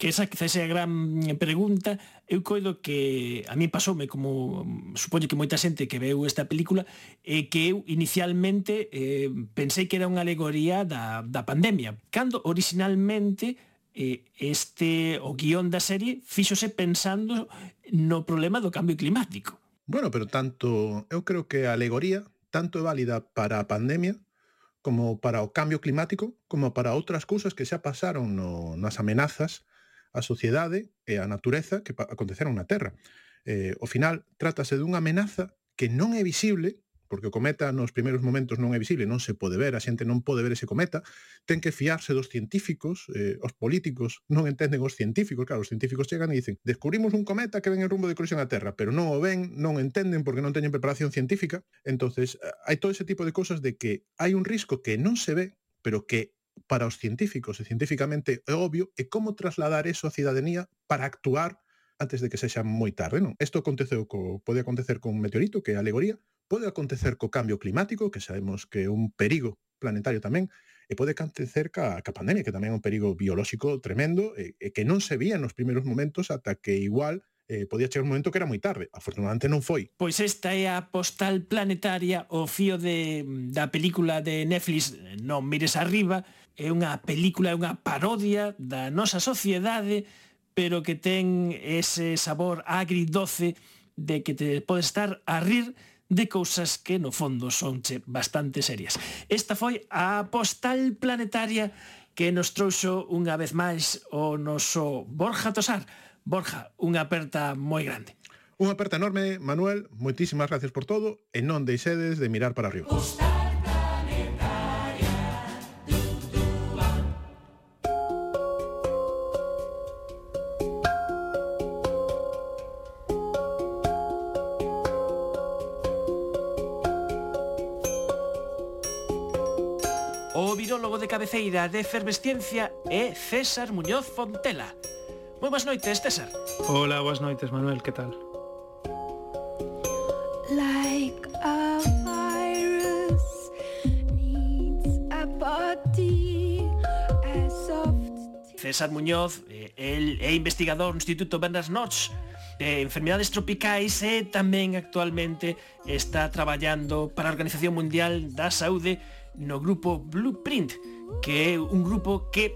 Que esa quizás é a gran pregunta. Eu coido que a mí pasoume como supoño que moita xente que veu esta película e que eu inicialmente eh, pensei que era unha alegoría da, da pandemia. Cando originalmente eh, este o guión da serie fíxose pensando no problema do cambio climático. Bueno, pero tanto, eu creo que a alegoría tanto é válida para a pandemia como para o cambio climático, como para outras cousas que xa pasaron no, nas amenazas á sociedade e á natureza que aconteceron na Terra. Eh, ao final, trátase dunha amenaza que non é visible, porque o cometa nos primeiros momentos non é visible, non se pode ver, a xente non pode ver ese cometa, ten que fiarse dos científicos, eh, os políticos non entenden os científicos, claro, os científicos chegan e dicen descubrimos un cometa que ven en rumbo de colisión á Terra, pero non o ven, non entenden porque non teñen preparación científica, entonces eh, hai todo ese tipo de cosas de que hai un risco que non se ve, pero que para os científicos e científicamente é obvio, e como trasladar eso á cidadanía para actuar antes de que sexa moi tarde, non? Isto aconteceu co, pode acontecer con un meteorito, que é a alegoría, pode acontecer co cambio climático, que sabemos que é un perigo planetario tamén, e pode acontecer ca, ca pandemia, que tamén é un perigo biolóxico tremendo, e, e que non se vía nos primeiros momentos ata que igual eh, podía chegar un momento que era moi tarde. Afortunadamente non foi. Pois esta é a postal planetaria, o fío de, da película de Netflix Non mires arriba, é unha película, é unha parodia da nosa sociedade, pero que ten ese sabor agridoce de que te podes estar a rir de cousas que no fondo son che bastante serias. Esta foi a postal planetaria que nos trouxo unha vez máis o noso Borja Tosar. Borja, unha aperta moi grande. Unha aperta enorme, Manuel, moitísimas gracias por todo e non deixedes de mirar para arriba. Postal. psicólogo de cabeceira de Efervesciencia é César Muñoz Fontela. Moi boas noites, César. Hola, boas noites, Manuel, que tal? Like a virus needs a body as soft... César Muñoz, eh, el é investigador no Instituto Bernard Notch de enfermedades tropicais e tamén actualmente está traballando para a Organización Mundial da Saúde no grupo Blueprint, que é un grupo que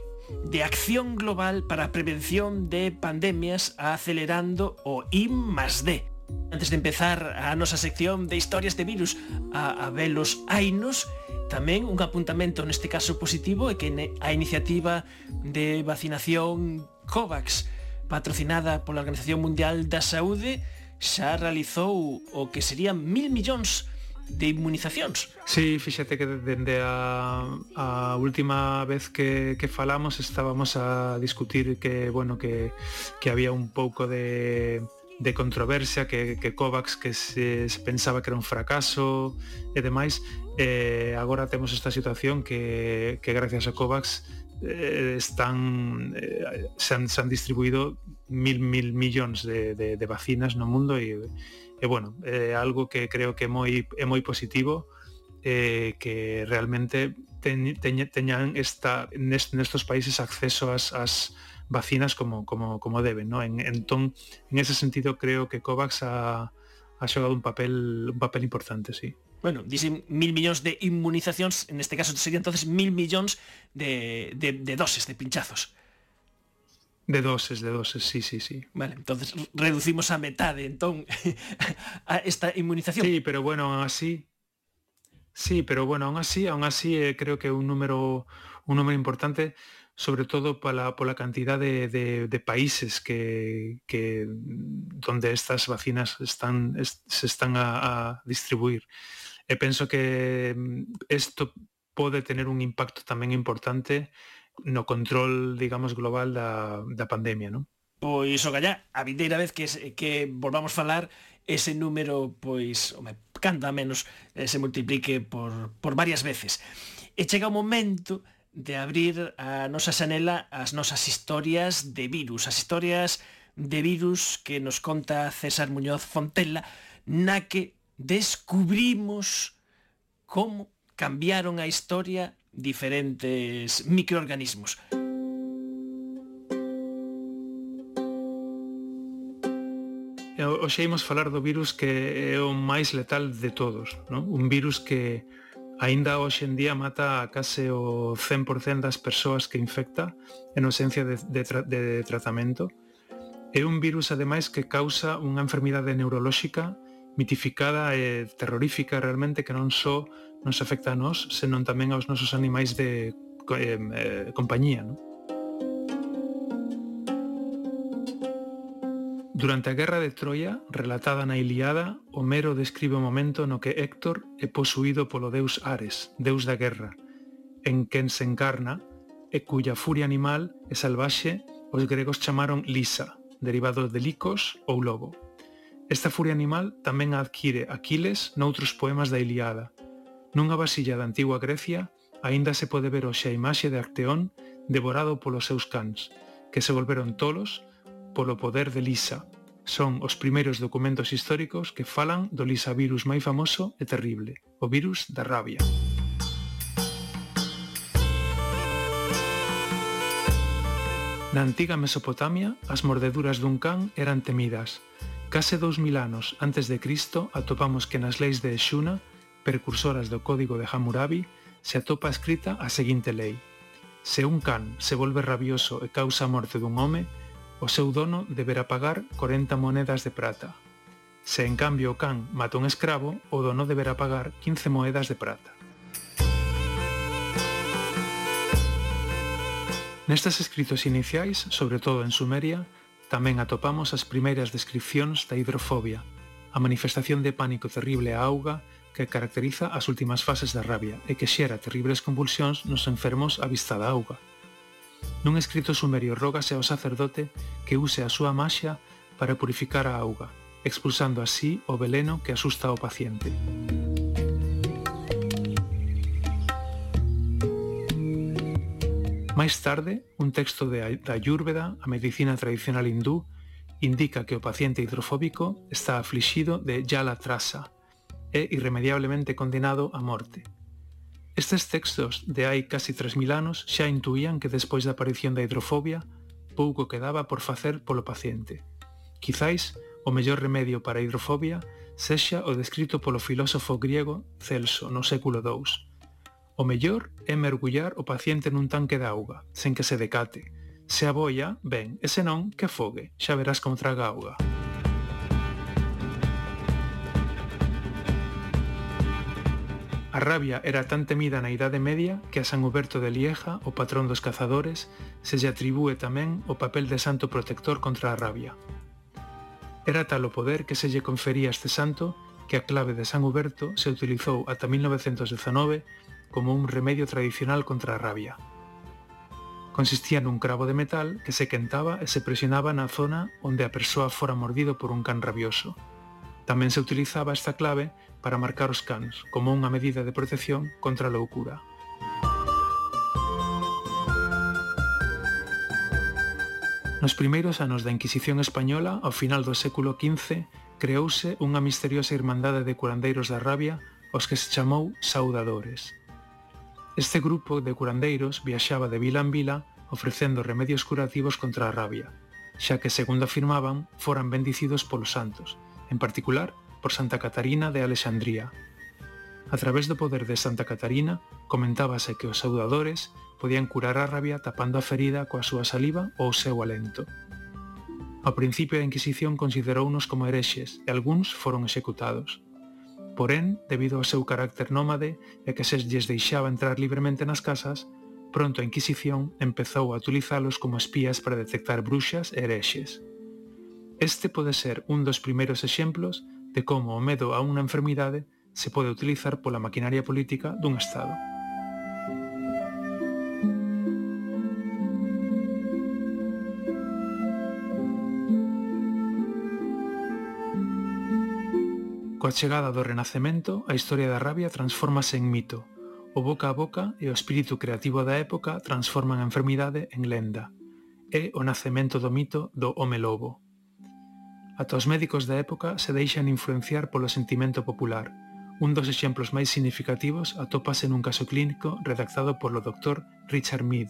de acción global para a prevención de pandemias acelerando o I más D. Antes de empezar a nosa sección de historias de virus a, a velos ainos, tamén un apuntamento neste caso positivo é que a iniciativa de vacinación COVAX patrocinada pola Organización Mundial da Saúde xa realizou o que serían mil millóns de inmunizacións. Sí, fíxate que dende a, a última vez que, que falamos estábamos a discutir que, bueno, que, que había un pouco de de controversia que, que COVAX que se, se pensaba que era un fracaso e demais eh, agora temos esta situación que, que gracias a COVAX eh, están eh, se, han, se han distribuído mil mil millóns de, de, de vacinas no mundo e, e bueno, é algo que creo que é moi é moi positivo eh, que realmente ten, teña, teñan esta, nest, nestos países acceso ás, ás vacinas como, como, como deben. ¿no? En, entón, en ese sentido, creo que COVAX ha, ha xogado un papel un papel importante, sí. Bueno, dicen mil millóns de inmunizacións, en este caso sería entonces mil millóns de, de, de doses, de pinchazos. De doses, de doses, sí, sí, sí. Vale, entonces reducimos a metade, entón, a esta inmunización. Sí, pero bueno, aún así... Sí, pero bueno, aún así, aún así eh, creo que un número, un número importante, sobre todo pola, pola cantidad de, de, de países que, que, donde estas vacinas están, es, se están a, a distribuir. E penso que mm, isto pode tener un impacto tamén importante no control, digamos, global da, da pandemia, non? Pois o gallá, a vindeira vez que, que volvamos falar ese número, pois, home, canta menos, eh, se multiplique por, por varias veces. E chega o momento de abrir a nosa xanela as nosas historias de virus, as historias de virus que nos conta César Muñoz Fontella, na que descubrimos como cambiaron a historia diferentes microorganismos. Hoxe imos falar do virus que é o máis letal de todos, non? un virus que aínda hoxe en día mata a case o 100% das persoas que infecta en ausencia de, de, tra de tratamento. É un virus, ademais, que causa unha enfermidade neurolóxica mitificada e terrorífica realmente que non só nos afecta a nós, senón tamén aos nosos animais de eh, eh, compañía, non? Durante a Guerra de Troia, relatada na Iliada, Homero describe o momento no que Héctor é posuído polo deus Ares, deus da guerra, en quen se encarna e cuya furia animal e salvaxe os gregos chamaron Lisa, derivado de licos ou lobo. Esta furia animal tamén a adquire Aquiles noutros poemas da Iliada. Nunha vasilla da antigua Grecia aínda se pode ver hoxe a imaxe de Arteón devorado polos seus cans, que se volveron tolos polo poder de Lisa. Son os primeiros documentos históricos que falan do Lisa virus máis famoso e terrible, o virus da rabia. Na antiga Mesopotamia, as mordeduras dun can eran temidas, Case 2000 anos antes de Cristo atopamos que nas leis de Exuna, precursoras do Código de Hammurabi, se atopa escrita a seguinte lei. Se un can se volve rabioso e causa a morte dun home, o seu dono deberá pagar 40 monedas de prata. Se en cambio o can mata un escravo, o dono deberá pagar 15 moedas de prata. Nestes escritos iniciais, sobre todo en Sumeria, Tamén atopamos as primeiras descripcións da hidrofobia, a manifestación de pánico terrible á auga que caracteriza as últimas fases da rabia e que xera terribles convulsións nos enfermos a vista da auga. Nun escrito sumerio rógase ao sacerdote que use a súa maxia para purificar a auga, expulsando así o veleno que asusta ao paciente. Máis tarde, un texto de Ayurveda, a medicina tradicional hindú, indica que o paciente hidrofóbico está aflixido de yala trasa e irremediablemente condenado a morte. Estes textos de hai casi 3.000 anos xa intuían que despois da aparición da hidrofobia pouco quedaba por facer polo paciente. Quizáis, o mellor remedio para a hidrofobia sexa o descrito polo filósofo griego Celso no século II, O mellor é mergullar o paciente nun tanque de auga, sen que se decate. Se aboia, ben, e se non, que afogue, xa verás como traga auga. A rabia era tan temida na Idade Media que a San Huberto de Lieja, o patrón dos cazadores, se lle atribúe tamén o papel de santo protector contra a rabia. Era tal o poder que se lle confería a este santo que a clave de San Huberto se utilizou ata 1919 como un remedio tradicional contra a rabia. Consistía nun cravo de metal que se quentaba e se presionaba na zona onde a persoa fora mordido por un can rabioso. Tamén se utilizaba esta clave para marcar os cans como unha medida de protección contra a loucura. Nos primeiros anos da Inquisición Española, ao final do século XV, creouse unha misteriosa irmandade de curandeiros da rabia aos que se chamou saudadores. Este grupo de curandeiros viaxaba de vila en vila ofrecendo remedios curativos contra a rabia, xa que, segundo afirmaban, foran bendicidos polos santos, en particular por Santa Catarina de Alexandría. A través do poder de Santa Catarina, comentábase que os saudadores podían curar a rabia tapando a ferida coa súa saliva ou o seu alento. Ao principio a Inquisición considerounos como herexes e algúns foron executados. Porén, debido ao seu carácter nómade e que se lles deixaba entrar libremente nas casas, pronto a Inquisición empezou a utilizalos como espías para detectar bruxas e herexes. Este pode ser un dos primeiros exemplos de como o medo a unha enfermidade se pode utilizar pola maquinaria política dun Estado. Coa chegada do Renacemento, a historia da rabia transformase en mito. O boca a boca e o espírito creativo da época transforman a enfermidade en lenda. É o nacemento do mito do home lobo. Ata os médicos da época se deixan influenciar polo sentimento popular. Un dos exemplos máis significativos atópase nun caso clínico redactado polo doctor Richard Mead,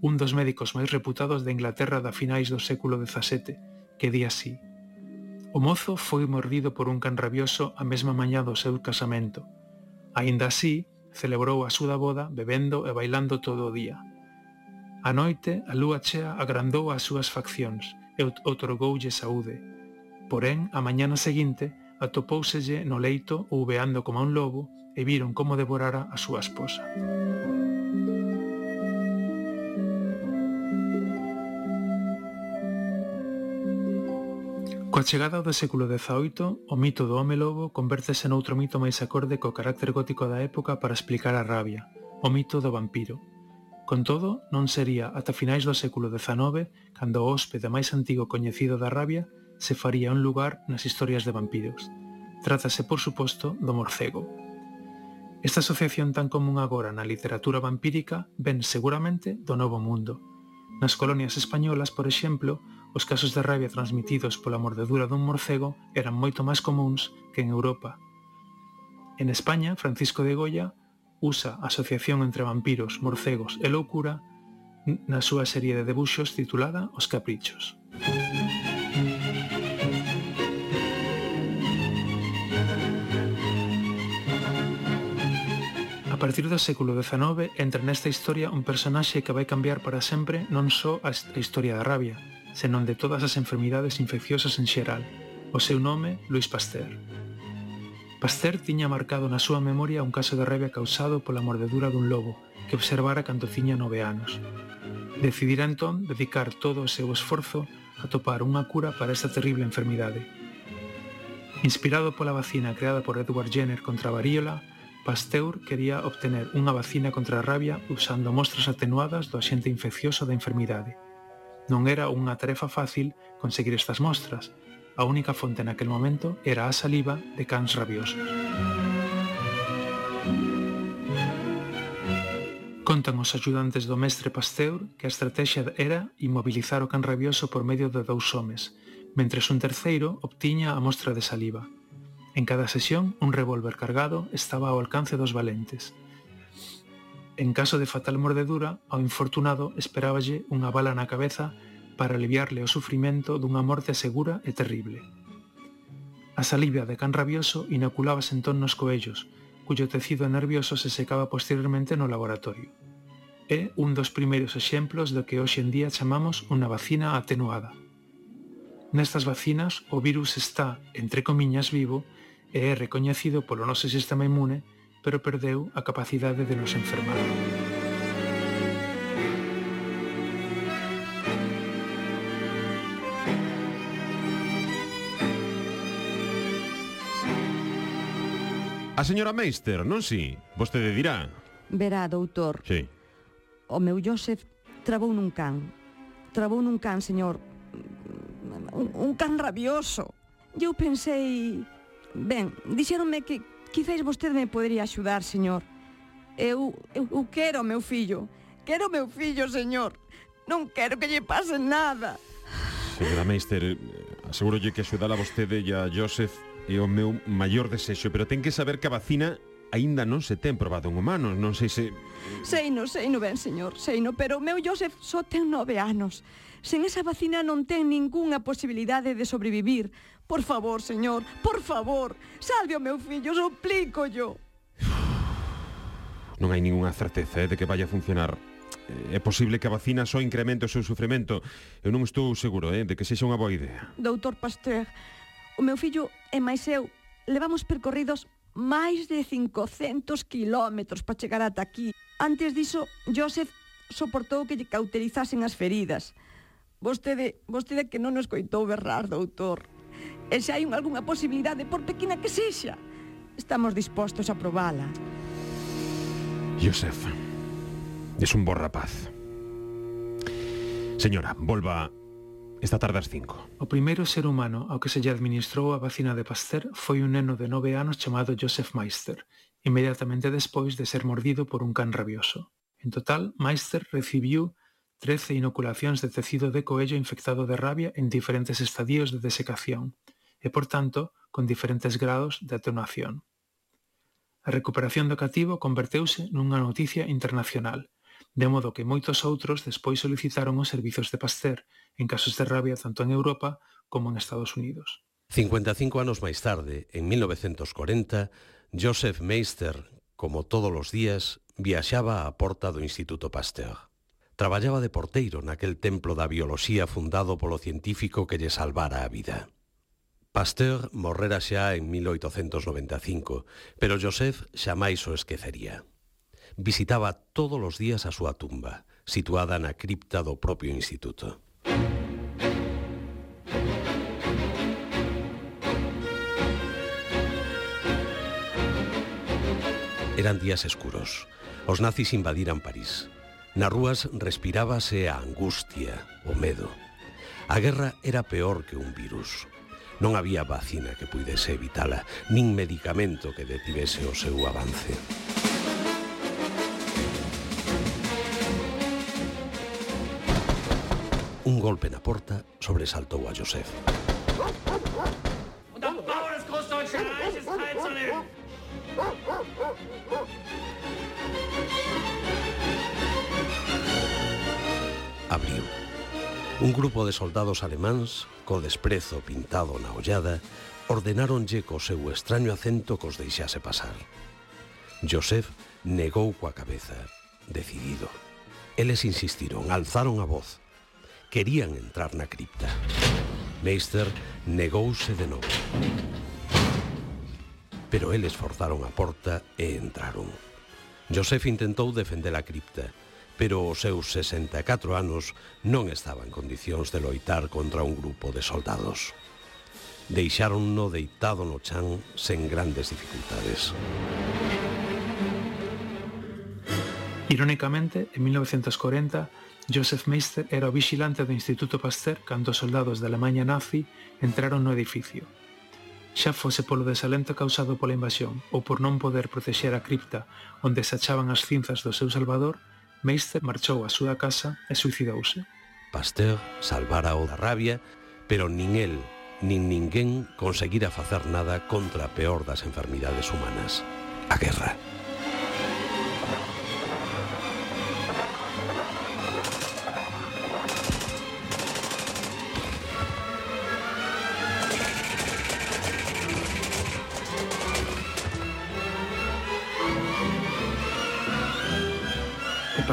un dos médicos máis reputados de Inglaterra da finais do século XVII, que di así – O mozo foi mordido por un can rabioso a mesma mañá do seu casamento. Aínda así, celebrou a súa boda bebendo e bailando todo o día. A noite, a lúa chea agrandou as súas faccións e otorgoulle saúde. Porén, a mañana seguinte, atopóuselle no leito ouveando como a un lobo e viron como devorara a súa esposa. Coa chegada do século XVIII, o mito do home lobo convértese noutro mito máis acorde co carácter gótico da época para explicar a rabia, o mito do vampiro. Con todo, non sería ata finais do século XIX cando o hóspede máis antigo coñecido da rabia se faría un lugar nas historias de vampiros. Trátase, por suposto, do morcego. Esta asociación tan común agora na literatura vampírica ven seguramente do Novo Mundo. Nas colonias españolas, por exemplo, Os casos de rabia transmitidos pola mordedura dun morcego eran moito máis comuns que en Europa. En España, Francisco de Goya usa a asociación entre vampiros, morcegos e loucura na súa serie de debuxos titulada Os Caprichos. A partir do século XIX entra nesta historia un personaxe que vai cambiar para sempre non só a historia da rabia, senón de todas as enfermidades infecciosas en xeral. O seu nome, Luis Pasteur. Pasteur tiña marcado na súa memoria un caso de rebia causado pola mordedura dun lobo que observara cando tiña nove anos. Decidira entón dedicar todo o seu esforzo a topar unha cura para esta terrible enfermidade. Inspirado pola vacina creada por Edward Jenner contra a varíola, Pasteur quería obtener unha vacina contra a rabia usando mostras atenuadas do axente infeccioso da enfermidade. Non era unha tarefa fácil conseguir estas mostras. A única fonte naquel momento era a saliva de cans rabiosos. Contan os axudantes do mestre Pasteur que a estratexia era inmobilizar o can rabioso por medio de dous homes, mentres un terceiro obtiña a mostra de saliva. En cada sesión, un revólver cargado estaba ao alcance dos valentes – En caso de fatal mordedura, ao infortunado esperáballe unha bala na cabeza para aliviarle o sufrimento dunha morte segura e terrible. A saliva de can rabioso inoculábase entón nos coellos, cuyo tecido nervioso se secaba posteriormente no laboratorio. É un dos primeiros exemplos do que hoxe en día chamamos unha vacina atenuada. Nestas vacinas, o virus está, entre comiñas, vivo e é recoñecido polo noso sistema inmune pero perdeu a capacidade de nos enfermar. A señora Meister, non si? Vostede dirá. Verá, doutor. Sí. O meu Joseph trabou nun can. Trabou nun can, señor. Un, un can rabioso. Eu pensei... Ben, dixeronme que, Quizáis vostede me podería axudar, señor. Eu, eu, eu quero meu fillo. Quero meu fillo, señor. Non quero que lle pase nada. Señora Meister, eh, asegúrolle que axudala vostede e a Joseph é o meu maior desexo, pero ten que saber que a vacina aínda non se ten probado en humanos, non sei se... Sei no, sei no ben, señor, sei no, pero o meu Joseph só ten nove anos. Sen esa vacina non ten ningunha posibilidade de sobrevivir. Por favor, señor, por favor, salve o meu fillo, suplico yo. Non hai ningunha certeza eh, de que vaya a funcionar. Eh, é posible que a vacina só incremente o seu sufrimento. Eu non estou seguro eh, de que sexa unha boa idea. Doutor Pasteur, o meu fillo e máis eu levamos percorridos máis de 500 kilómetros para chegar ata aquí. Antes diso, Joseph soportou que lle cauterizasen as feridas. Vostede, vostede que non nos coitou berrar, doutor. E se hai algunha posibilidade, por pequena que sexa, estamos dispostos a probala. Josef, es un bo rapaz. Señora, volva esta tarde ás 5. O primeiro ser humano ao que se lle administrou a vacina de Pasteur foi un neno de nove anos chamado Joseph Meister, inmediatamente despois de ser mordido por un can rabioso. En total, Meister recibiu 13 inoculacións de tecido de coello infectado de rabia en diferentes estadios de desecación e, por tanto, con diferentes grados de atenuación. A recuperación do cativo converteuse nunha noticia internacional, de modo que moitos outros despois solicitaron os servizos de Pasteur en casos de rabia tanto en Europa como en Estados Unidos. 55 anos máis tarde, en 1940, Joseph Meister, como todos os días, viaxaba á porta do Instituto Pasteur traballaba de porteiro naquel templo da bioloxía fundado polo científico que lle salvara a vida. Pasteur morrera xa en 1895, pero Joseph xamais o esquecería. Visitaba todos os días a súa tumba, situada na cripta do propio instituto. Eran días escuros. Os nazis invadiran París. Nas rúas respirábase a angustia, o medo. A guerra era peor que un virus. Non había vacina que puidese evitala, nin medicamento que detivese o seu avance. Un golpe na porta sobresaltou a Josef. Un grupo de soldados alemáns, co desprezo pintado na ollada, ordenáronlle co seu extraño acento cos deixase pasar. Joseph negou coa cabeza, decidido. Eles insistiron, alzaron a voz. Querían entrar na cripta. Meister negouse de novo. Pero eles forzaron a porta e entraron. Joseph intentou defender a cripta, pero os seus 64 anos non estaba en condicións de loitar contra un grupo de soldados. Deixáronno deitado no chan sen grandes dificultades. Irónicamente, en 1940, Joseph Meister era o vigilante do Instituto Pasteur cando os soldados da Alemanha nazi entraron no edificio. Xa fose polo desalento causado pola invasión ou por non poder protexer a cripta onde se achaban as cinzas do seu salvador, Meister marchou á súa casa e suicidouse. Pasteur salvara o da rabia, pero nin el nin ninguén conseguira facer nada contra a peor das enfermidades humanas, a guerra.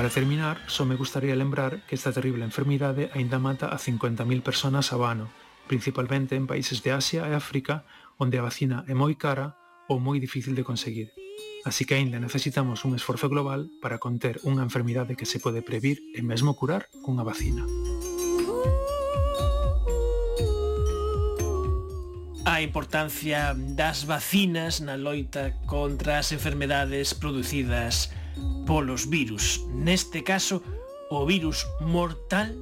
Para terminar, só me gustaría lembrar que esta terrible enfermidade aínda mata a 50.000 personas a ano, principalmente en países de Asia e África, onde a vacina é moi cara ou moi difícil de conseguir. Así que aínda necesitamos un esforzo global para conter unha enfermidade que se pode previr e mesmo curar cunha vacina. a importancia das vacinas na loita contra as enfermedades producidas polos virus, neste caso o virus mortal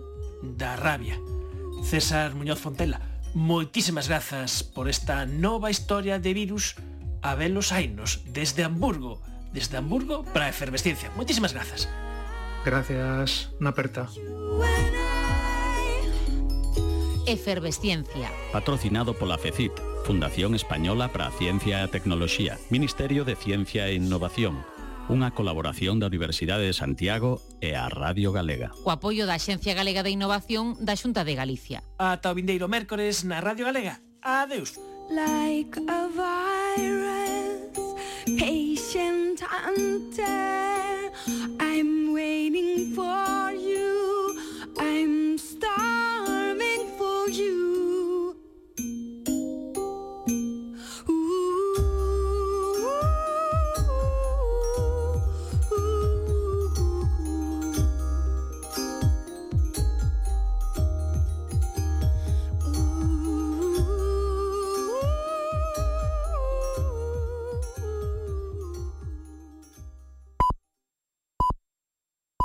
da rabia. César Muñoz Fontela, moitísimas grazas por esta nova historia de virus a velos ainos desde Hamburgo, desde Hamburgo para a efervesciencia. Moitísimas grazas. Gracias, na aperta. Efervesciencia. Patrocinado pola FECIT, Fundación Española para a Ciencia e a Tecnoloxía, Ministerio de Ciencia e Innovación, unha colaboración da Universidade de Santiago e a Radio Galega. O apoio da Xencia Galega de Innovación da Xunta de Galicia. Ata o vindeiro mércores na Radio Galega. Adeus. Like a virus, patient and. I'm waiting for you. I'm starving for you.